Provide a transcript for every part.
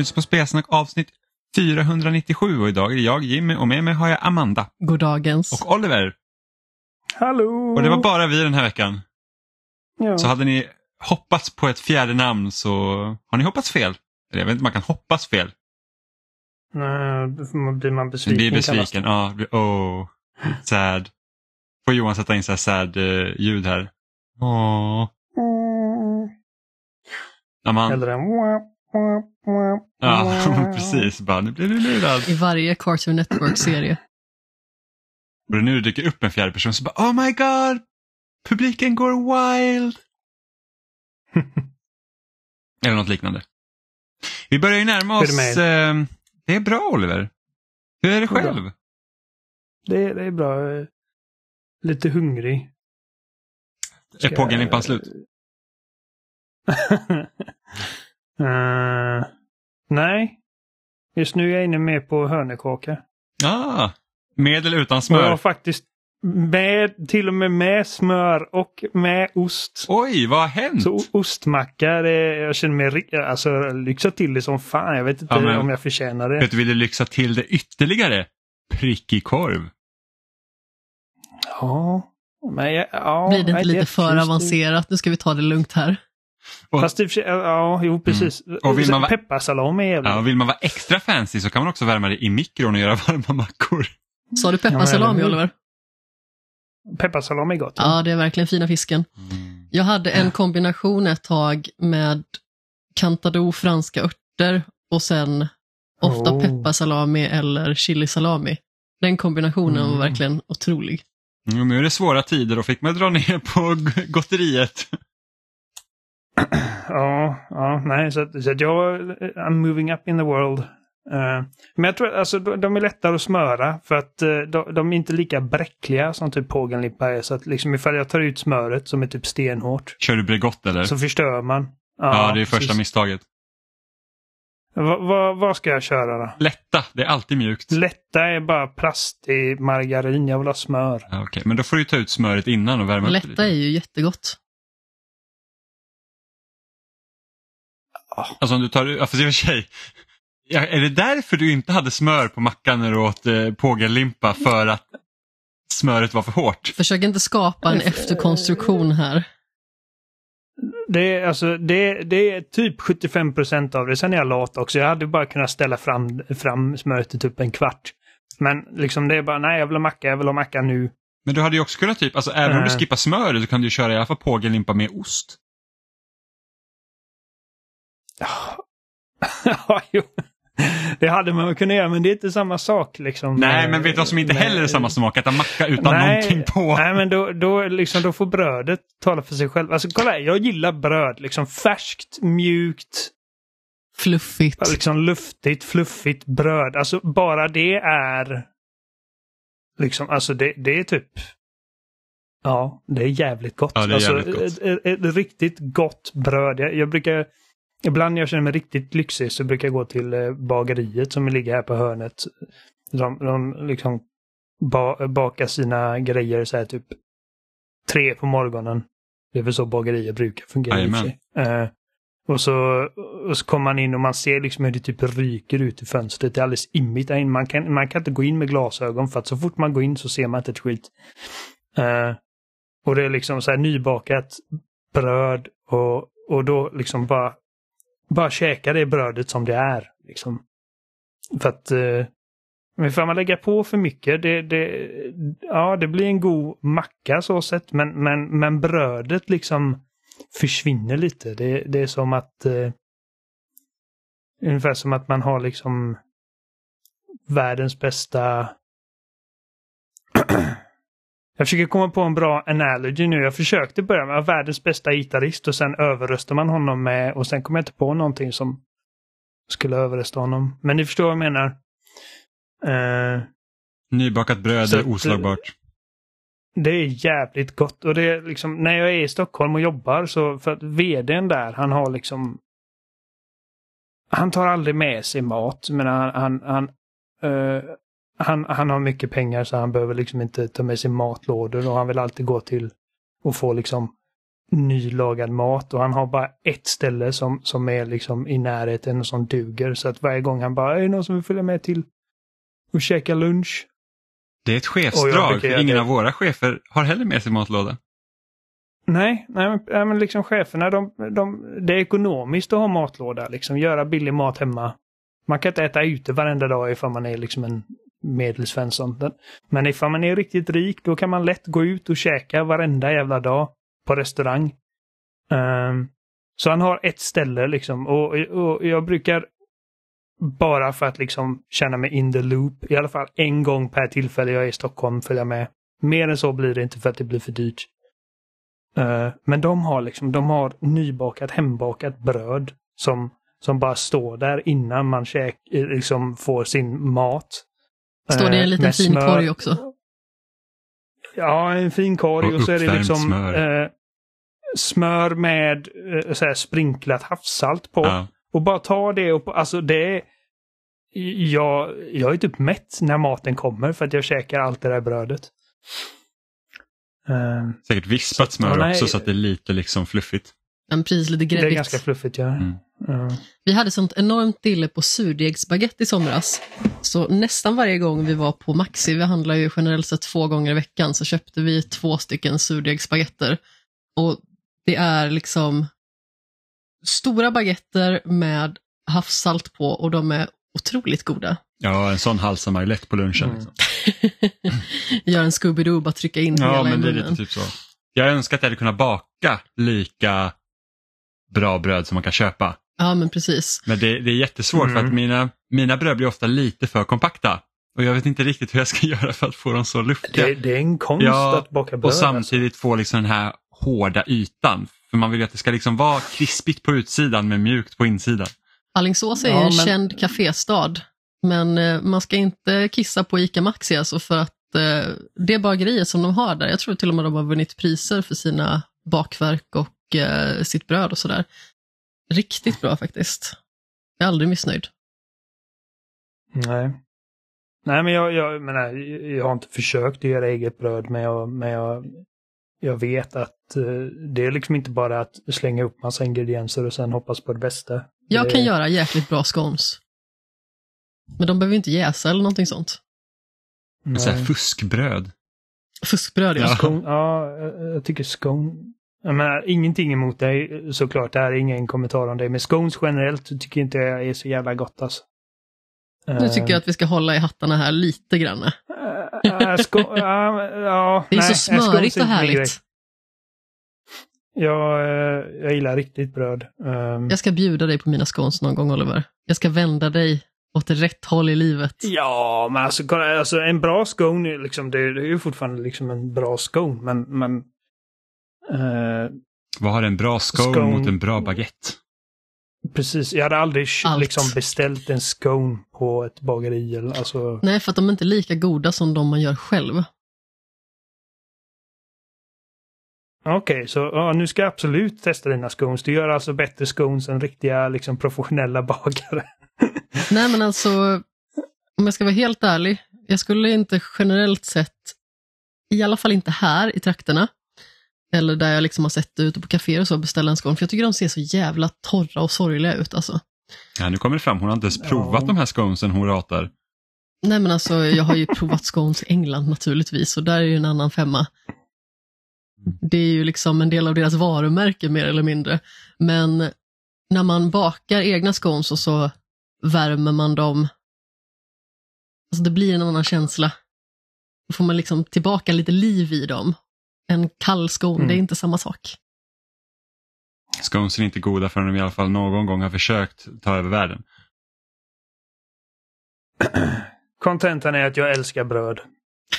Du lyssnar på Spelsnack avsnitt 497 och idag är det jag Jimmy och med mig har jag Amanda Goddagens. och Oliver. Hallå! Och det var bara vi den här veckan. ja. Så hade ni hoppats på ett fjärde namn så har ni hoppats fel. Eller jag vet inte, man kan hoppas fel. Nej, blir man besviken. blir besviken. Ja, oh, sad. Får Johan sätta in så här sad eh, ljud här. Åh. Mm. Eller en wah, wah, wah, ja precis. Bara, nu blir du lurad. I varje Cartoon Network-serie. Och nu dyker upp en fjärde person så bara oh my god, publiken går wild. Eller något liknande. Vi börjar ju närma det oss. med Eh, det är bra Oliver. Hur är det Det är bra. själv? Det, det är bra. Lite hungrig. Är pågenlimpan slut? Eh, nej. Just nu är jag inne mer på hörnekaka. Ah, med eller utan Och jag smör? har faktiskt med, till och med med smör och med ost. Oj, vad har hänt? Så ostmacka, det, jag känner mig alltså, lyxa till det som fan. Jag vet inte Ja, men- om jag förtjänar det. Vet du, vill du lyxa till det ytterligare? Prickig korv. Ja. Men jag, ja, Blir det inte lite för avancerat? Nu ska vi ta det lugnt här. Och- Fast i och för sig, ja, jo precis. Och vill man va- Pepparsalami är jävligt Ja, och vill man vara extra fancy så kan man också värma det i mikron och göra varma mackor. Sa du Ja, pepparsalami, eller hur? Oliver? Pepparsalami är gott. Ja, det är verkligen fina fisken. Jag hade en kombination ett tag med cantado franska örter och sen ofta Oh. pepparsalami eller chilisalami. Den kombinationen Mm. var verkligen otrolig. Mm, nu är det svåra tider och fick man dra ner på gotteriet. Ja, ja, nej, så, att- så att jag, I'm moving up in the world. Eh, men jag tror att alltså, de, är lättare att smöra för att eh, de, de är inte lika bräckliga som typ pågenlimpa är. Så att liksom ifall jag tar ut smöret som är typ stenhårt Kör du Bregott eller? så förstör man. ja, det är första precis. misstaget. Va, va, vad ska jag köra då? Lätta, det är alltid mjukt. Lätta är bara plast i margarin. Jag vill ha smör. Ja, Okej, men då får du ta ut smöret innan och värma upp det Lätta är ju jättegott. Alltså om du tar ja, fast i och för sig. Ja, är det därför du inte hade smör på mackan när du åt eh, pågellimpa? För att smöret var för hårt? Försök inte skapa en efterkonstruktion här. Det är, alltså, det, det är typ 75 procent av det. Sen är jag lat också. Jag hade bara kunnat ställa fram, fram smöret i typ en kvart. Men liksom det är bara, nej jag vill ha macka, jag vill ha macka nu. Men du hade ju också kunnat typ, alltså även om du Eh. skippar smöret så kan du ju köra i alla fall pågellimpa med ost. Ja, jo. Det hade man kunnat göra, men det är inte samma sak liksom. Nej, men vet du vad som inte med- heller är samma smak? Äta macka utan Nej, någonting på. Nej, men då, då, liksom, då får brödet tala för sig själv. Alltså kolla, här, jag gillar bröd. Liksom färskt, mjukt, Fluffigt. liksom luftigt, fluffigt bröd. Alltså bara det är... Liksom, alltså det, det är typ... Ja, det är jävligt gott. Ja, det är alltså, jävligt gott. Ett, ett, ett riktigt gott bröd. Jag, jag brukar... Ibland när jag känner mig riktigt lyxig så brukar jag gå till eh, bageriet som ligger här på hörnet. De, de liksom ba, bakar sina grejer så här typ tre på morgonen. Det är väl så bagerier brukar fungera. Eh, och så, och så kommer man in och man ser liksom hur det typ ryker ut i fönstret. Det är alldeles immigt där inne. Man kan, man kan inte gå in med glasögon för att så fort man går in så ser man inte ett skit. Eh, och det är liksom så här nybakat bröd och, och då liksom bara, bara käka det brödet som det är. Liksom. För att eh, men får man lägga på för mycket, det, det, ja det blir en god macka så sett, men, men, men brödet liksom försvinner lite. Det, det är som att eh, ungefär som att man har liksom världens bästa jag försöker komma på en bra analogy nu. Jag försökte börja med världens bästa gitarrist och sen överröstar man honom med och sen kommer jag inte på någonting som skulle överrösta honom. Men ni förstår vad jag menar. Eh, Nybakat bröd är oslagbart. Det är jävligt gott och det är liksom när jag är i Stockholm och jobbar så för att vdn där han har liksom Han tar aldrig med sig mat. Men han, han, han, eh, han, han har mycket pengar så han behöver liksom inte ta med sig matlådor och han vill alltid gå till och få liksom nylagad mat och han har bara ett ställe som, som är liksom i närheten och som duger. Så att varje gång han bara, är det någon som vill följa med till och käka lunch? Det är ett chefsdrag, för ingen det. av våra chefer har heller med sig matlåda. Nej, nej, men liksom cheferna, de, de, det är ekonomiskt att ha matlåda. Liksom göra billig mat hemma. Man kan inte äta ute varenda dag ifall man är liksom en medelsvensson. Men ifall man är riktigt rik, då kan man lätt gå ut och käka varenda jävla dag på restaurang. Um, så han har ett ställe liksom och, och jag brukar bara för att liksom känna mig in the loop, i alla fall en gång per tillfälle jag är i Stockholm, följa med. Mer än så blir det inte för att det blir för dyrt. Uh, men de har liksom, de har nybakat, hembakat bröd som, som bara står där innan man käk, liksom får sin mat. Står det i Eh, en liten fin smör. korg också? Ja, en fin korg och, Och så är det liksom smör. Eh, smör med eh, så här sprinklat havssalt på. Ja. Och bara ta det och alltså det är... Jag, jag är typ mätt när maten kommer för att jag käkar allt det där brödet. Eh, Säkert vispat smör nej. också så att det är lite liksom fluffigt. En precis lite det är gräddigt. ganska fluffigt, ja. Mm. Ja. Vi hade sånt enormt dille på surdegsbaguette i somras. Så nästan varje gång vi var på Maxi, vi handlar ju generellt sett två gånger i veckan, så köpte vi två stycken surdegsbaguetter. Och det är liksom stora baguetter med havssalt på och de är otroligt goda. Ja, en sån halsar man ju lätt på lunchen. Mm. Liksom. Gör en Scooby-Doo, bara trycka in Ja, hela i men det är munnen. lite typ så. Jag önskar att jag hade kunnat baka lika bra bröd som man kan köpa. Ja, men precis. Men det, det är jättesvårt för Mm. att mina, mina bröd blir ofta lite för kompakta. Och jag vet inte riktigt hur jag ska göra för att få dem så luftiga. Det, det är en konst Ja, att baka bröd. och alltså. samtidigt få liksom den här hårda ytan. För man vill ju att det ska liksom vara krispigt på utsidan men mjukt på insidan. Alingsås är Ja, en men- känd kaféstad, men eh, man ska inte kissa på ICA Maxi alltså för att eh, det bageriet som de har där, jag tror till och med de har vunnit priser för sina bakverk och eh, sitt bröd och sådär. Riktigt bra faktiskt. Jag är aldrig missnöjd. Nej. Nej, men jag, jag, menar, jag har inte försökt att göra eget bröd, men jag, men jag, jag vet att eh, det är liksom inte bara att slänga upp massa ingredienser och sen hoppas på det bästa. Jag det, kan göra jäkligt bra scones. Men de behöver inte jäsa eller någonting sånt. nej. Så här fuskbröd. Fuskbröd, ja. Ja. Scone, ja, jag- jag tycker scone... Jag menar, ingenting emot dig såklart, det här är ingen kommentar om dig, men scones generellt så tycker inte jag är så jävla gott alltså. Nu tycker jag att vi ska hålla i hattarna här lite grann. Äh, äh, sko- ja, ja, Det är nej, så äh, scones smörigt och härligt. Jag, eh, jag gillar riktigt bröd. Ehm, Jag ska bjuda dig på mina scones någon gång, Oliver. Jag ska vända dig åt rätt håll i livet. Ja, men alltså, kolla, alltså en bra scone, liksom, det, det är ju fortfarande liksom en bra scone, men... men eh, Vad har en bra scone, Scone. mot en bra baguette? precis, jag hade aldrig Allt. liksom beställt en scone på ett bageri. eller- Alltså, Nej, för att de är inte lika goda som de man gör själv. Okej, så ja, nu ska jag absolut testa dina scones. Du gör alltså bättre scones än riktiga liksom, professionella bagare. Nej, men alltså, om jag ska vara helt ärlig, jag skulle inte generellt sett, i alla fall inte här i trakterna, eller där jag liksom har sett det ute på kaféer och så, beställa en scone, för jag tycker de ser så jävla torra och sorgliga ut alltså. Ja, nu kommer det fram, hon har inte ens provat Ja. de här sconesen hon ratar. Nej men alltså, jag har ju provat scones i England naturligtvis och där är ju en annan femma. Det är ju liksom en del av deras varumärke mer eller mindre. Men när man bakar egna scones och så värmer man dem, alltså det blir en annan känsla. Då får man liksom tillbaka lite liv i dem. En kall scone, Mm. det är inte samma sak. Scones är inte goda förrän de i alla fall någon gång har försökt ta över världen. Kontentan är att jag älskar bröd.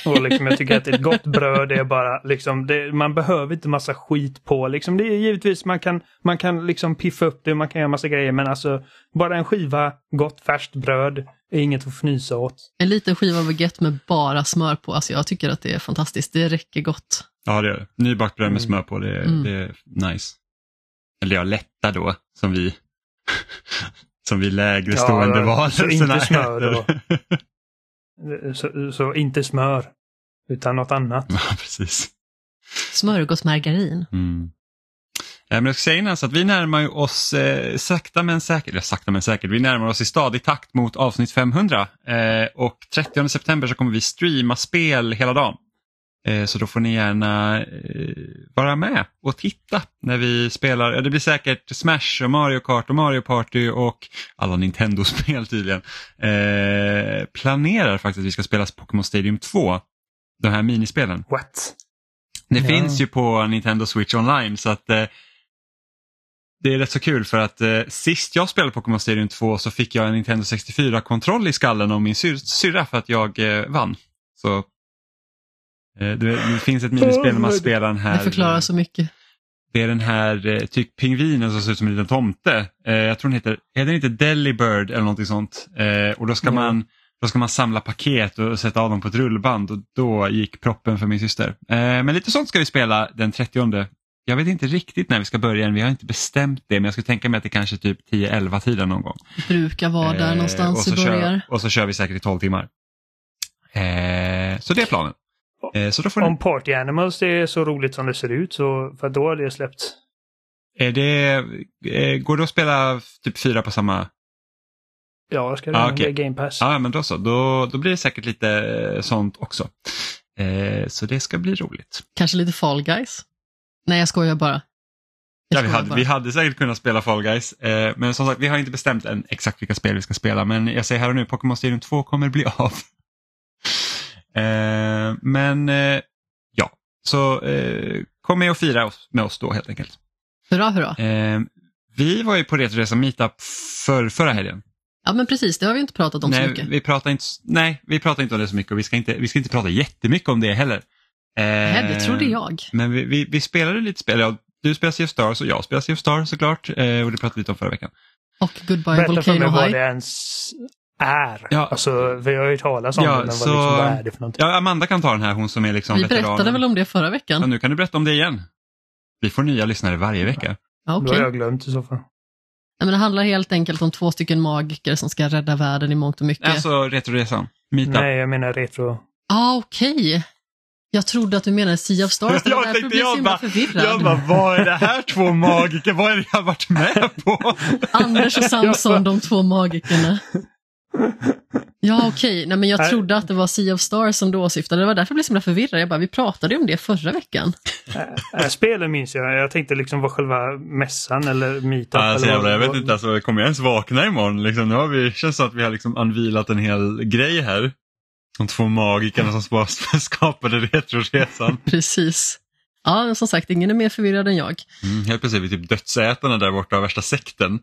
Och liksom, jag tycker att ett gott bröd är bara liksom, det, man behöver inte massa skit på. Liksom, det är givetvis, man kan, man kan liksom piffa upp det, man kan göra massa grejer, men alltså bara en skiva gott färskt bröd är inget att fnysa åt. En liten skiva baguette med bara smör på, alltså jag tycker att det är fantastiskt. Det räcker gott. Ja, det är det. Nybakt bröd med Mm. smör på, det är, Mm. det är nice. Eller ja, lätta då, som vi, som vi lägre stående ja, varelserna så inte smör då. äter. Så, så inte smör, utan något annat. ja, precis. Smörgåsmargarin. Mm. men jag ska säga innan så att vi närmar oss eh, sakta men säkert, eller sakta men säkert, vi närmar oss i stadig takt mot avsnitt 500 eh, och 30 september så kommer vi streama spel hela dagen. Eh, så då får ni gärna eh, vara med och titta när vi spelar. Det blir säkert Smash och Mario Kart och Mario Party och alla Nintendo-spel tydligen. Eh, planerar faktiskt att vi ska spela Pokémon Stadium 2. De här minispelen. What? Det Ja. finns ju på Nintendo Switch online så att eh, det är rätt så kul för att eh, sist jag spelade Pokémon Stadium 2 så fick jag en Nintendo 64-kontroll i skallen av min syr- syrra för att jag eh, vann. Så eh, det, det finns ett minispel när man spelar den här. Det förklarar så mycket. Det är den här eh, typ pingvinen som ser ut som en liten tomte. Eh, jag tror den heter, är den inte Delibird eller någonting sånt? Och då ska, Mm. man, då ska man samla paket och sätta av dem på ett rullband och då gick proppen för min syster. Men lite sånt ska vi spela den 30. Jag vet inte riktigt när vi ska börja än, vi har inte bestämt det men jag skulle tänka mig att det kanske är typ 10-11 tiden någon gång. Det brukar vara där någonstans börjar. Kör, och så kör vi säkert i 12 timmar. Så det är planen. Eh, så då får ni, Om Party Animals är så roligt som det ser ut, så för då har det släppts. är det, eh, går det att spela typ fyra på samma Ja, jag ska Ah, med Game Pass. Ja, men då så. Då, då blir det säkert lite eh, sånt också. Eh, så det ska bli roligt. Kanske lite Fall Guys? Nej, jag skojar bara. Jag Ja, vi, hade, bara. vi hade säkert kunnat spela Fall Guys, eh, men som sagt, vi har inte bestämt än exakt vilka spel vi ska spela. Men jag säger här och nu, Pokémon Stadium 2 kommer bli av. eh, men eh, ja, så eh, kom med och fira oss, med oss då helt enkelt. Hurra, hurra. Eh, vi var ju på Retroresa Meetup för, förra helgen. Ja, men precis. Det har vi inte pratat om så nej, mycket. vi pratar inte, nej, vi pratar inte om det så mycket och vi ska inte, vi ska inte prata jättemycket om det heller. Eh, Nej, det trodde jag. Men vi, vi, vi spelade lite spel. Ja, du spelar Sea of Stars och jag spelar Sea of Stars såklart. Eh, och det pratade vi lite om förra veckan. Och Goodbye Berätta för mig Volcano High. det ens är. Ja. Alltså, vi har ju talat om Ja, det, men vad, så- liksom, vad är det för någonting? Ja, Amanda kan ta den här, hon som är liksom Vi veteranen. berättade väl om det förra Ja, veckan? nu kan du berätta om det igen. Vi får nya lyssnare varje vecka. Ja, Då okej. har jag glömt i så fall. Nej, men det handlar helt enkelt om två stycken magiker som ska rädda världen i mångt och mycket. Alltså Retroresan, Meetup. Nej, jag menar retro. ah, okej. Jag trodde att du menade Sea of Stars. Det var Jag därför tänkte blev så himla bara- förvirrad. Jag bara, vad är det här två magiker? Vad är det jag har varit med på? Anders och Samson, de två magikerna. Ja, okej. Nej, men jag Nej. trodde att det var Sea of Stars som du åsyftade. Det var därför jag blev så himla förvirrad. Jag bara, vi pratade ju om det förra veckan. Äh, spelen minns jag. Jag tänkte liksom vad själva mässan eller meetup. Alltså, eller jävlar, jag vad- vet inte, alltså, kommer jag ens vakna imorgon? Liksom, nu har vi, känns som att vi har liksom anvilat en hel grej här. De två magikerna som skapade Retroresan. Precis. Ja, men som sagt, ingen är mer förvirrad än jag. Mm, helt plötsligt är vi typ dödsätarna där borta, värsta sekten.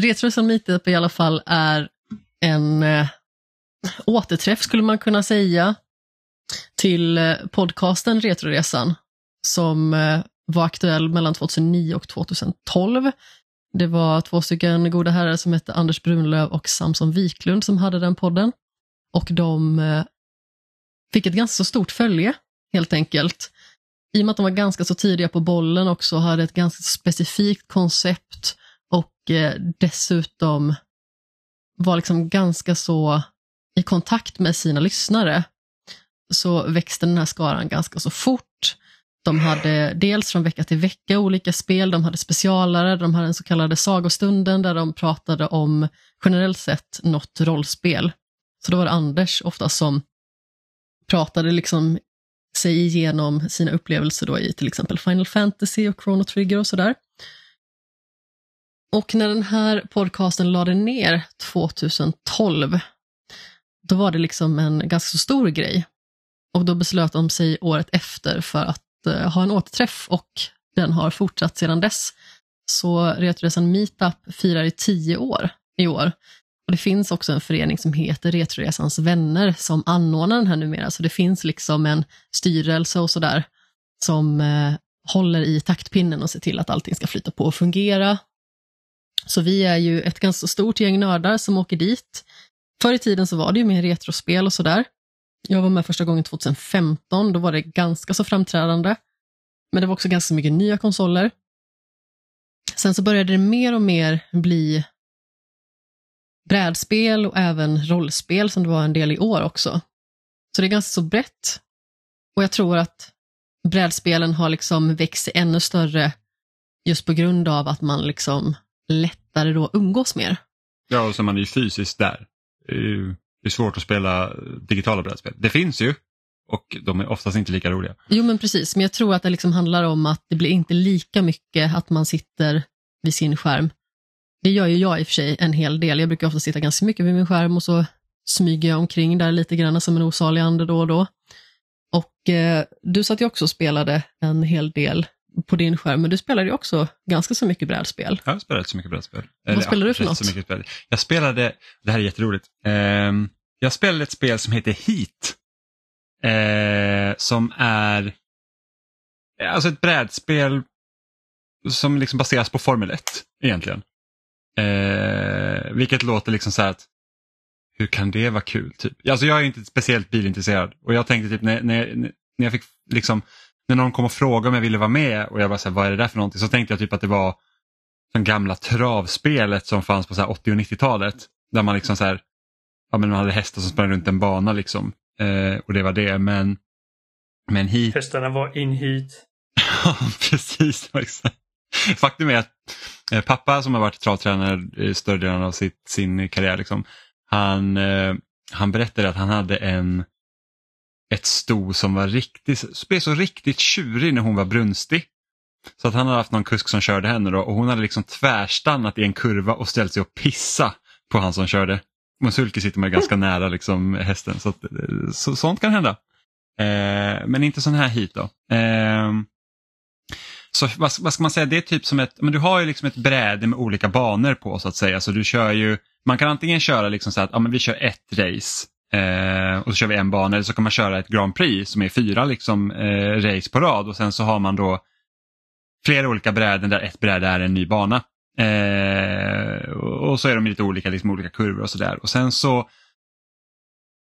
Retroresan Meetup i alla fall är en eh, återträff skulle man kunna säga till eh, podcasten Retroresan som eh, var aktuell mellan 2009 och 2012. Det var två stycken goda herrar som hette Anders Brunlöv och Samson Wiklund som hade den podden. Och de eh, fick ett ganska så stort följe helt enkelt. I och med att de var ganska så tidiga på bollen också hade ett ganska specifikt koncept och eh, dessutom var liksom ganska så i kontakt med sina lyssnare så växte den här skaran ganska så fort. De hade dels från vecka till vecka olika spel, de hade specialare, de hade den så kallade sagostunden där de pratade om generellt sett något rollspel. Så då var det Anders ofta som pratade liksom sig igenom sina upplevelser då i till exempel Final Fantasy och Chrono Trigger och sådär. Och när den här podcasten lade ner 2012, då var det liksom en ganska så stor grej. Och då beslöt de sig året efter för att eh, ha en återträff och den har fortsatt sedan dess. Så Retroresan Meetup firar i tio år i år. Och Det finns också en förening som heter Retroresans vänner som anordnar den här numera, så det finns liksom en styrelse och sådär som eh, håller i taktpinnen och ser till att allting ska flyta på och fungera. Så vi är ju ett ganska stort gäng nördar som åker dit. Förr i tiden så var det ju mer retrospel och sådär. Jag var med första gången 2015, då var det ganska så framträdande. Men det var också ganska mycket nya konsoler. Sen så började det mer och mer bli brädspel och även rollspel som det var en del i år också. Så det är ganska så brett. Och jag tror att brädspelen har liksom växt sig ännu större Just på grund av att man liksom lättare då umgås mer. Ja, och så man är ju fysiskt där. Det är, svårt att spela digitala brädspel. Det finns ju och de är oftast inte lika roliga. Jo men precis, men jag tror att det liksom handlar om att det blir inte lika mycket att man sitter vid sin skärm. Det gör ju jag i och för sig en hel del. Jag brukar ofta sitta ganska mycket vid min skärm och så smyger jag omkring där lite grann som en osalig ande då och då. Och eh, du satt ju också och spelade en hel del på din skärm, men du spelade ju också ganska så mycket brädspel. Jag har spelat så mycket brädspel. Vad spelar du för rätt något? Så mycket spel. Jag spelade, det här är jätteroligt, Ehm, jag spelade ett spel som heter Heat. Eh, som är alltså ett brädspel som liksom baseras på Formel 1 egentligen. Eh, vilket låter liksom så här att hur kan det vara kul? Typ? Alltså jag är inte speciellt bilintresserad och jag tänkte typ när, när, när jag fick liksom när någon kom och frågade om jag ville vara med och jag bara så här, vad är det där för någonting? Så tänkte jag typ att det var som gamla travspelet som fanns på så här 80 och 90-talet. Där man liksom så här, ja men man hade hästar som sprang runt en bana liksom. Eh, och det var det. Men, men hit, Hästarna var in hit. Ja, precis. exakt. Faktum är att eh, pappa som har varit travtränare i större delen av sitt, sin karriär, liksom, han, eh, han berättade att han hade en ett sto som var riktigt, blev så riktigt tjurig när hon var brunstig. Så att han hade haft någon kusk som körde henne då, och hon hade liksom tvärstannat i en kurva och ställt sig och pissa på han som körde. Och sulke sitter man ganska nära liksom hästen så, att, så sånt kan hända. Eh, men inte sån här hit då. Eh, så vad, vad ska man säga, det är typ som ett, men du har ju liksom ett bräde med olika banor på så att säga. Så du kör ju, man kan antingen köra liksom så att ja, men vi kör ett race eh, och så kör vi en bana eller så kan man köra ett Grand Prix som är fyra liksom, eh, race på rad och sen så har man då flera olika bräden där ett bräde är en ny bana. Eh, och så är de lite olika, liksom olika kurvor och sådär. Och sen så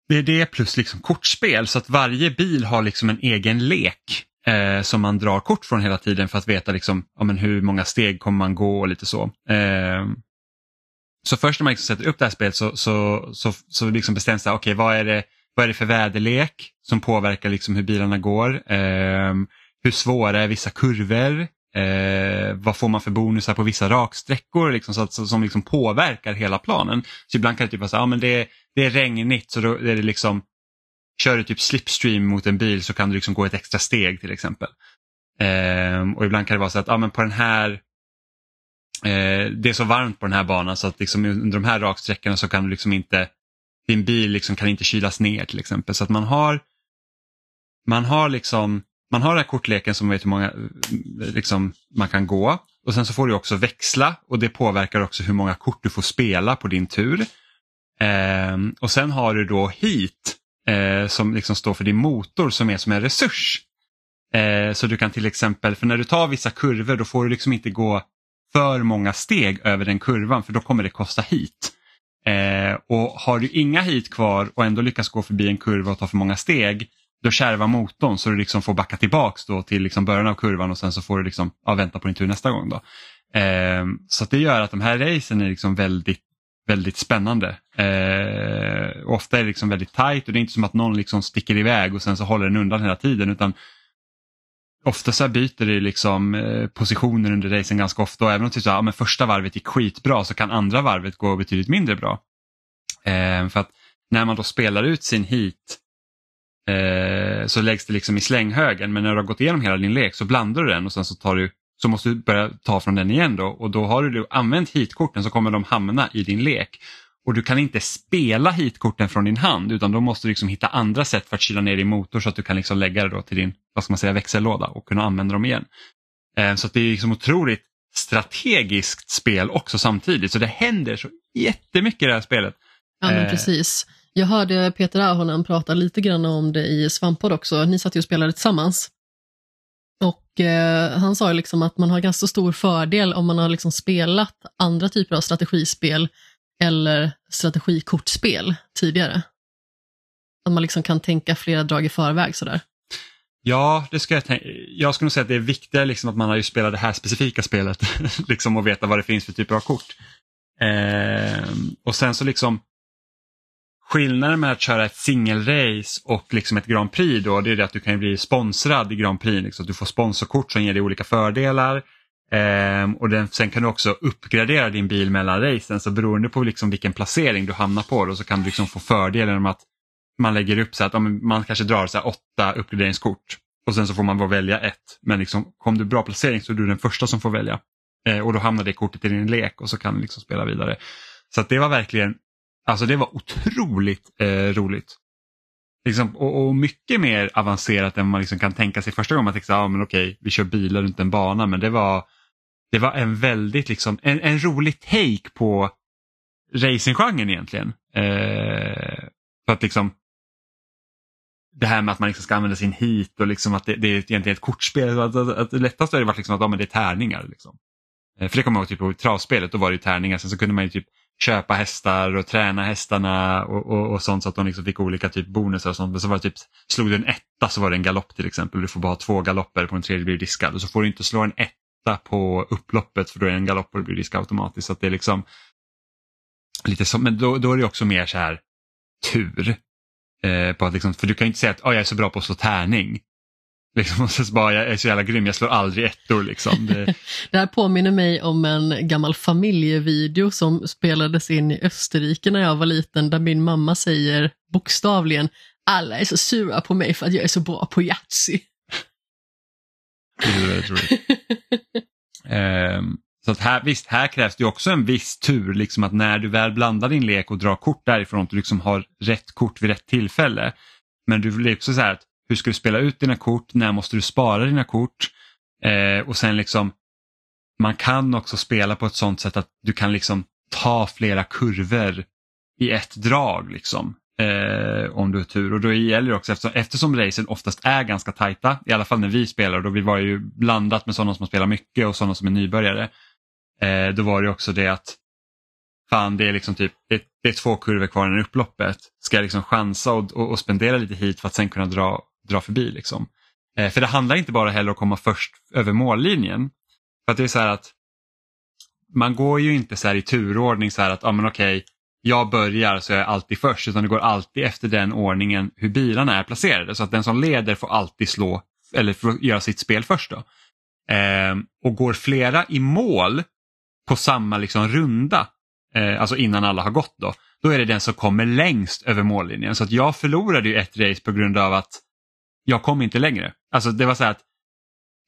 det är det plus liksom kortspel så att varje bil har liksom en egen lek eh, som man drar kort från hela tiden för att veta liksom, ja, men hur många steg kommer man gå och lite så. Eh, så först när man liksom sätter upp det här spelet så, så, så, så liksom bestäms det, okej vad, är det, vad är det för väderlek som påverkar liksom hur bilarna går? Eh, hur svåra är vissa kurvor? Eh, vad får man för bonusar på vissa raksträckor liksom, så att, så, som liksom påverkar hela planen. Så ibland kan det typ vara så, ja, men det, det är regnigt så då är det liksom Kör du typ slipstream mot en bil så kan du liksom gå ett extra steg till exempel. Eh, och ibland kan det vara så att ja, men på den här eh, det är så varmt på den här banan så att liksom under de här raksträckorna så kan du liksom inte din bil liksom kan inte kylas ner till exempel. Så att man har man har liksom man har den här kortleken som vet hur många eh, liksom, man kan gå och sen så får du också växla och det påverkar också hur många kort du får spela på din tur. Eh, och sen har du då hit eh, som liksom står för din motor som är som en resurs. Eh, så du kan till exempel, för när du tar vissa kurvor då får du liksom inte gå för många steg över den kurvan för då kommer det kosta hit. Eh, och har du inga hit kvar och ändå lyckas gå förbi en kurva och ta för många steg då kärvar motorn så du liksom får backa tillbaks då till liksom början av kurvan och sen så får du liksom, ja, vänta på din tur nästa gång. Då. Eh, så det gör att de här racen är liksom väldigt, väldigt spännande. Eh, ofta är det liksom väldigt tajt och det är inte som att någon liksom sticker iväg och sen så håller den undan hela tiden utan ofta så här byter det liksom eh, positioner under racen ganska ofta och även om typ så här, ja, men första varvet gick skitbra så kan andra varvet gå betydligt mindre bra. Eh, för att när man då spelar ut sin hit eh, så läggs det liksom i slänghögen men när du har gått igenom hela din lek så blandar du den och sen så, tar du, så måste du börja ta från den igen då och då har du använt hitkorten så kommer de hamna i din lek. Och du kan inte spela hitkorten från din hand utan då måste du liksom hitta andra sätt för att kyla ner din motor så att du kan liksom lägga det då till din vad ska man säga, växellåda och kunna använda dem igen. Eh, så det är liksom otroligt strategiskt spel också samtidigt så det händer så jättemycket i det här spelet. Ja, men Eh. precis. Jag hörde Peter Ahonen prata lite grann om det i Svamppodd också. Ni satt ju och spelade tillsammans. Och eh, han sa liksom att man har ganska stor fördel om man har liksom spelat andra typer av strategispel eller strategikortspel tidigare. Att man liksom kan tänka flera drag i förväg sådär. Ja, det ska jag tänka. Jag skulle nog säga att det är viktigare liksom att man har ju spelat det här specifika spelet liksom och veta vad det finns för typer av kort. Eh, och sen så liksom skillnaden med att köra ett singelrace och liksom ett Grand Prix då, det är det att du kan bli sponsrad i Grand Prix. Liksom. Du får sponsorkort som ger dig olika fördelar. Ehm, och den, sen kan du också uppgradera din bil mellan racen så beroende på liksom vilken placering du hamnar på då, så kan du liksom få fördelen om att man lägger upp så att man kanske drar så här åtta uppgraderingskort och sen så får man bara välja ett. Men liksom, kom du bra placering så är du den första som får välja. Eh, och då hamnar det kortet i din lek och så kan du liksom spela vidare. Så att det var verkligen, alltså det var otroligt eh, roligt. Liksom, och, och, mycket mer avancerat än man liksom kan tänka sig första gången man tänkte, ja men okej, vi kör bilar runt en bana, men det var, det var en väldigt, liksom, en, en rolig take på racinggenren egentligen. Eh, för att liksom, det här med att man liksom ska använda sin hit och liksom att det, det är egentligen ett kortspel. Att, att, att det lättaste har varit liksom att ja, men det är tärningar. Liksom. Eh, för det kommer jag ihåg typ, på travspelet, då var det ju tärningar. Sen så kunde man ju typ köpa hästar och träna hästarna och, och, och sånt så att de liksom fick olika typ bonusar och sånt. Men så var det typ, slog du en etta så var det en galopp till exempel. Du får bara ha två galopper på en tredje blir diskad. Och så får du inte slå en etta på upploppet för då är det en galopp och det blir risk automatiskt. Så att det är liksom lite så, men då, då är det också mer så här tur. Eh, på att liksom, för du kan ju inte säga att oh, jag är så bra på att slå tärning. Liksom, och så bara, jag är så jävla grym, jag slår aldrig ettor. Liksom. Det... det här påminner mig om en gammal familjevideo som spelades in i Österrike när jag var liten där min mamma säger bokstavligen alla är så sura på mig för att jag är så bra på Yatzy. Det är väldigt roligt. um, så att här, visst, här krävs det också en viss tur, liksom att när du väl blandar din lek och drar kort därifrån, att du liksom har rätt kort vid rätt tillfälle. Men du blir också så här att hur ska du spela ut dina kort, när måste du spara dina kort? Eh, och sen liksom, man kan också spela på ett sånt sätt att du kan liksom ta flera kurvor i ett drag. liksom. Eh, om du har tur. Och då gäller det också eftersom, eftersom racen oftast är ganska tajta, i alla fall när vi spelar, då vi var ju blandat med sådana som spelar mycket och sådana som är nybörjare. Eh, då var det också det att fan det är liksom typ det, det är två kurvor kvar i upploppet. Ska jag liksom chansa och, och, och, spendera lite hit för att sen kunna dra, dra förbi. Liksom. Eh, för det handlar inte bara heller om att komma först över mållinjen. För att det är så här att man går ju inte så här i turordning så här att, ja men okej, jag börjar så jag är alltid först utan det går alltid efter den ordningen hur bilarna är placerade. Så att den som leder får alltid slå eller får göra sitt spel först. Då. Eh, och går flera i mål på samma liksom runda, eh, alltså innan alla har gått då, då är det den som kommer längst över mållinjen. Så att jag förlorade ju ett race på grund av att jag kom inte längre. Alltså det var så här att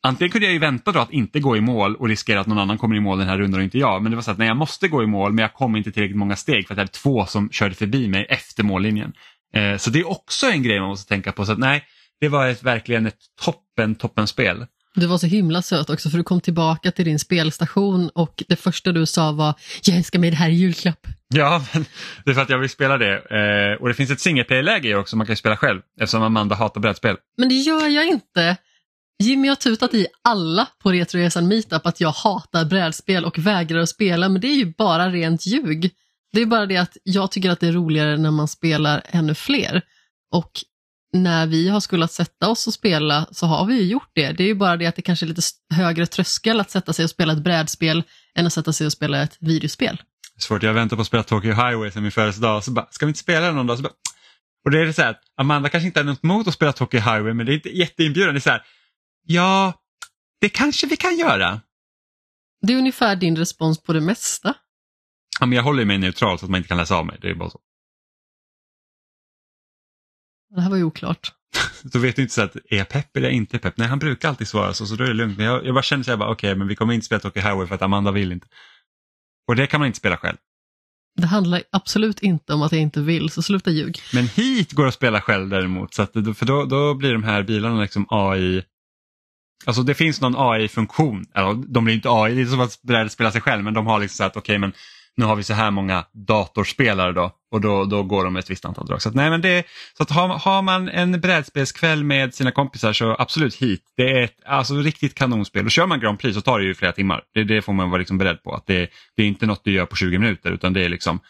Antingen kunde jag ju vänta då att inte gå i mål och riskera att någon annan kommer i mål den här rundan och inte jag. Men det var så att nej, jag måste gå i mål men jag kom inte tillräckligt många steg för att det är två som körde förbi mig efter mållinjen. Eh, så det är också en grej man måste tänka på. Så att nej, det var ett, verkligen ett toppen, toppen spel. Du var så himla söt också för du kom tillbaka till din spelstation och det första du sa var jag önskar mig det här i julklapp. Ja, men det är för att jag vill spela det. Eh, och det finns ett singleplayer-läge också man kan spela själv eftersom Amanda hatar brädspel. Men det gör jag inte. Jimmy har tutat i alla på Retroresan Meetup att jag hatar brädspel och vägrar att spela men det är ju bara rent ljug. Det är bara det att jag tycker att det är roligare när man spelar ännu fler. Och när vi har skulle sätta oss och spela så har vi ju gjort det. Det är ju bara det att det kanske är lite högre tröskel att sätta sig och spela ett brädspel än att sätta sig och spela ett videospel. Svårt, jag väntar på att spela Tokyo Highway sen min födelsedag så bara, ska vi inte spela någon dag? Så bara, och det är så här, Amanda kanske inte har något emot att spela Tokyo Highway men det är inte jätteinbjudande. Det är så här, ja, det kanske vi kan göra. Det är ungefär din respons på det mesta. Ja, men jag håller mig neutral så att man inte kan läsa av mig. Det är bara så. Det här var ju oklart. så vet du inte så att är jag pepp eller inte pepp? Nej, han brukar alltid svara så, så då är det lugnt. Men jag, jag bara känner så här, okej, okay, men vi kommer inte spela Tokyo Highway för att Amanda vill inte. Och det kan man inte spela själv. Det handlar absolut inte om att jag inte vill, så sluta ljug. Men hit går att spela själv däremot, så att, för då, då blir de här bilarna liksom AI Alltså det finns någon AI-funktion, alltså, de blir inte AI, det är som att brädspela sig själv men de har liksom så att okej okay, men nu har vi så här många datorspelare då och då, då går de ett visst antal drag. Så, att, nej, men det, så att har, har man en brädspelskväll med sina kompisar så absolut hit. Det är ett alltså, riktigt kanonspel och kör man Grand Prix så tar det ju flera timmar. Det, det får man vara liksom beredd på. att det, det är inte något du gör på 20 minuter utan det är liksom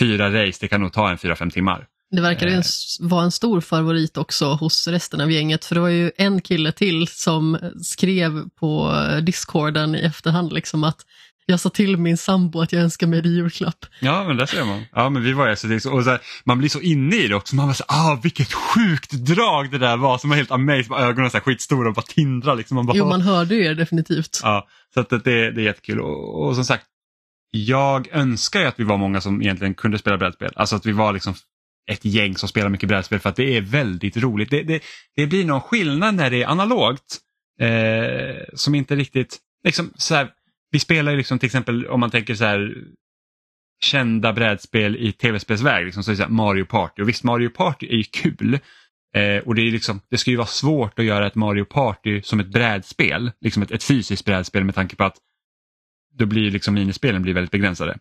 fyra race, det kan nog ta en fyra fem timmar. Det verkar ju vara en stor favorit också hos resten av gänget, för det var ju en kille till som skrev på discorden i efterhand liksom att Jag sa till min sambo att jag önskar mig det julklapp. Ja, men där ser man. Ja, men vi var ju så, och så här, man blir så inne i det också. Man var så ah, vilket sjukt drag det där var. Man är helt amazed. Ögonen så här skitstora och bara tindrar. Liksom. Man bara, Jo, man hörde ju er definitivt. Ja, så att det, det är jättekul. Och, och som sagt, jag önskar ju att vi var många som egentligen kunde spela brädspel. Alltså att vi var liksom ett gäng som spelar mycket brädspel för att det är väldigt roligt. Det, det, det blir någon skillnad när det är analogt eh, som inte riktigt, liksom så här, vi spelar ju liksom till exempel om man tänker så här kända brädspel i tv-spelsväg, liksom, så så här Mario Party. Och visst, Mario Party är ju kul. Eh, och det, är liksom, det ska ju vara svårt att göra ett Mario Party som ett brädspel, liksom ett, ett fysiskt brädspel med tanke på att då blir liksom minispelen blir väldigt begränsade.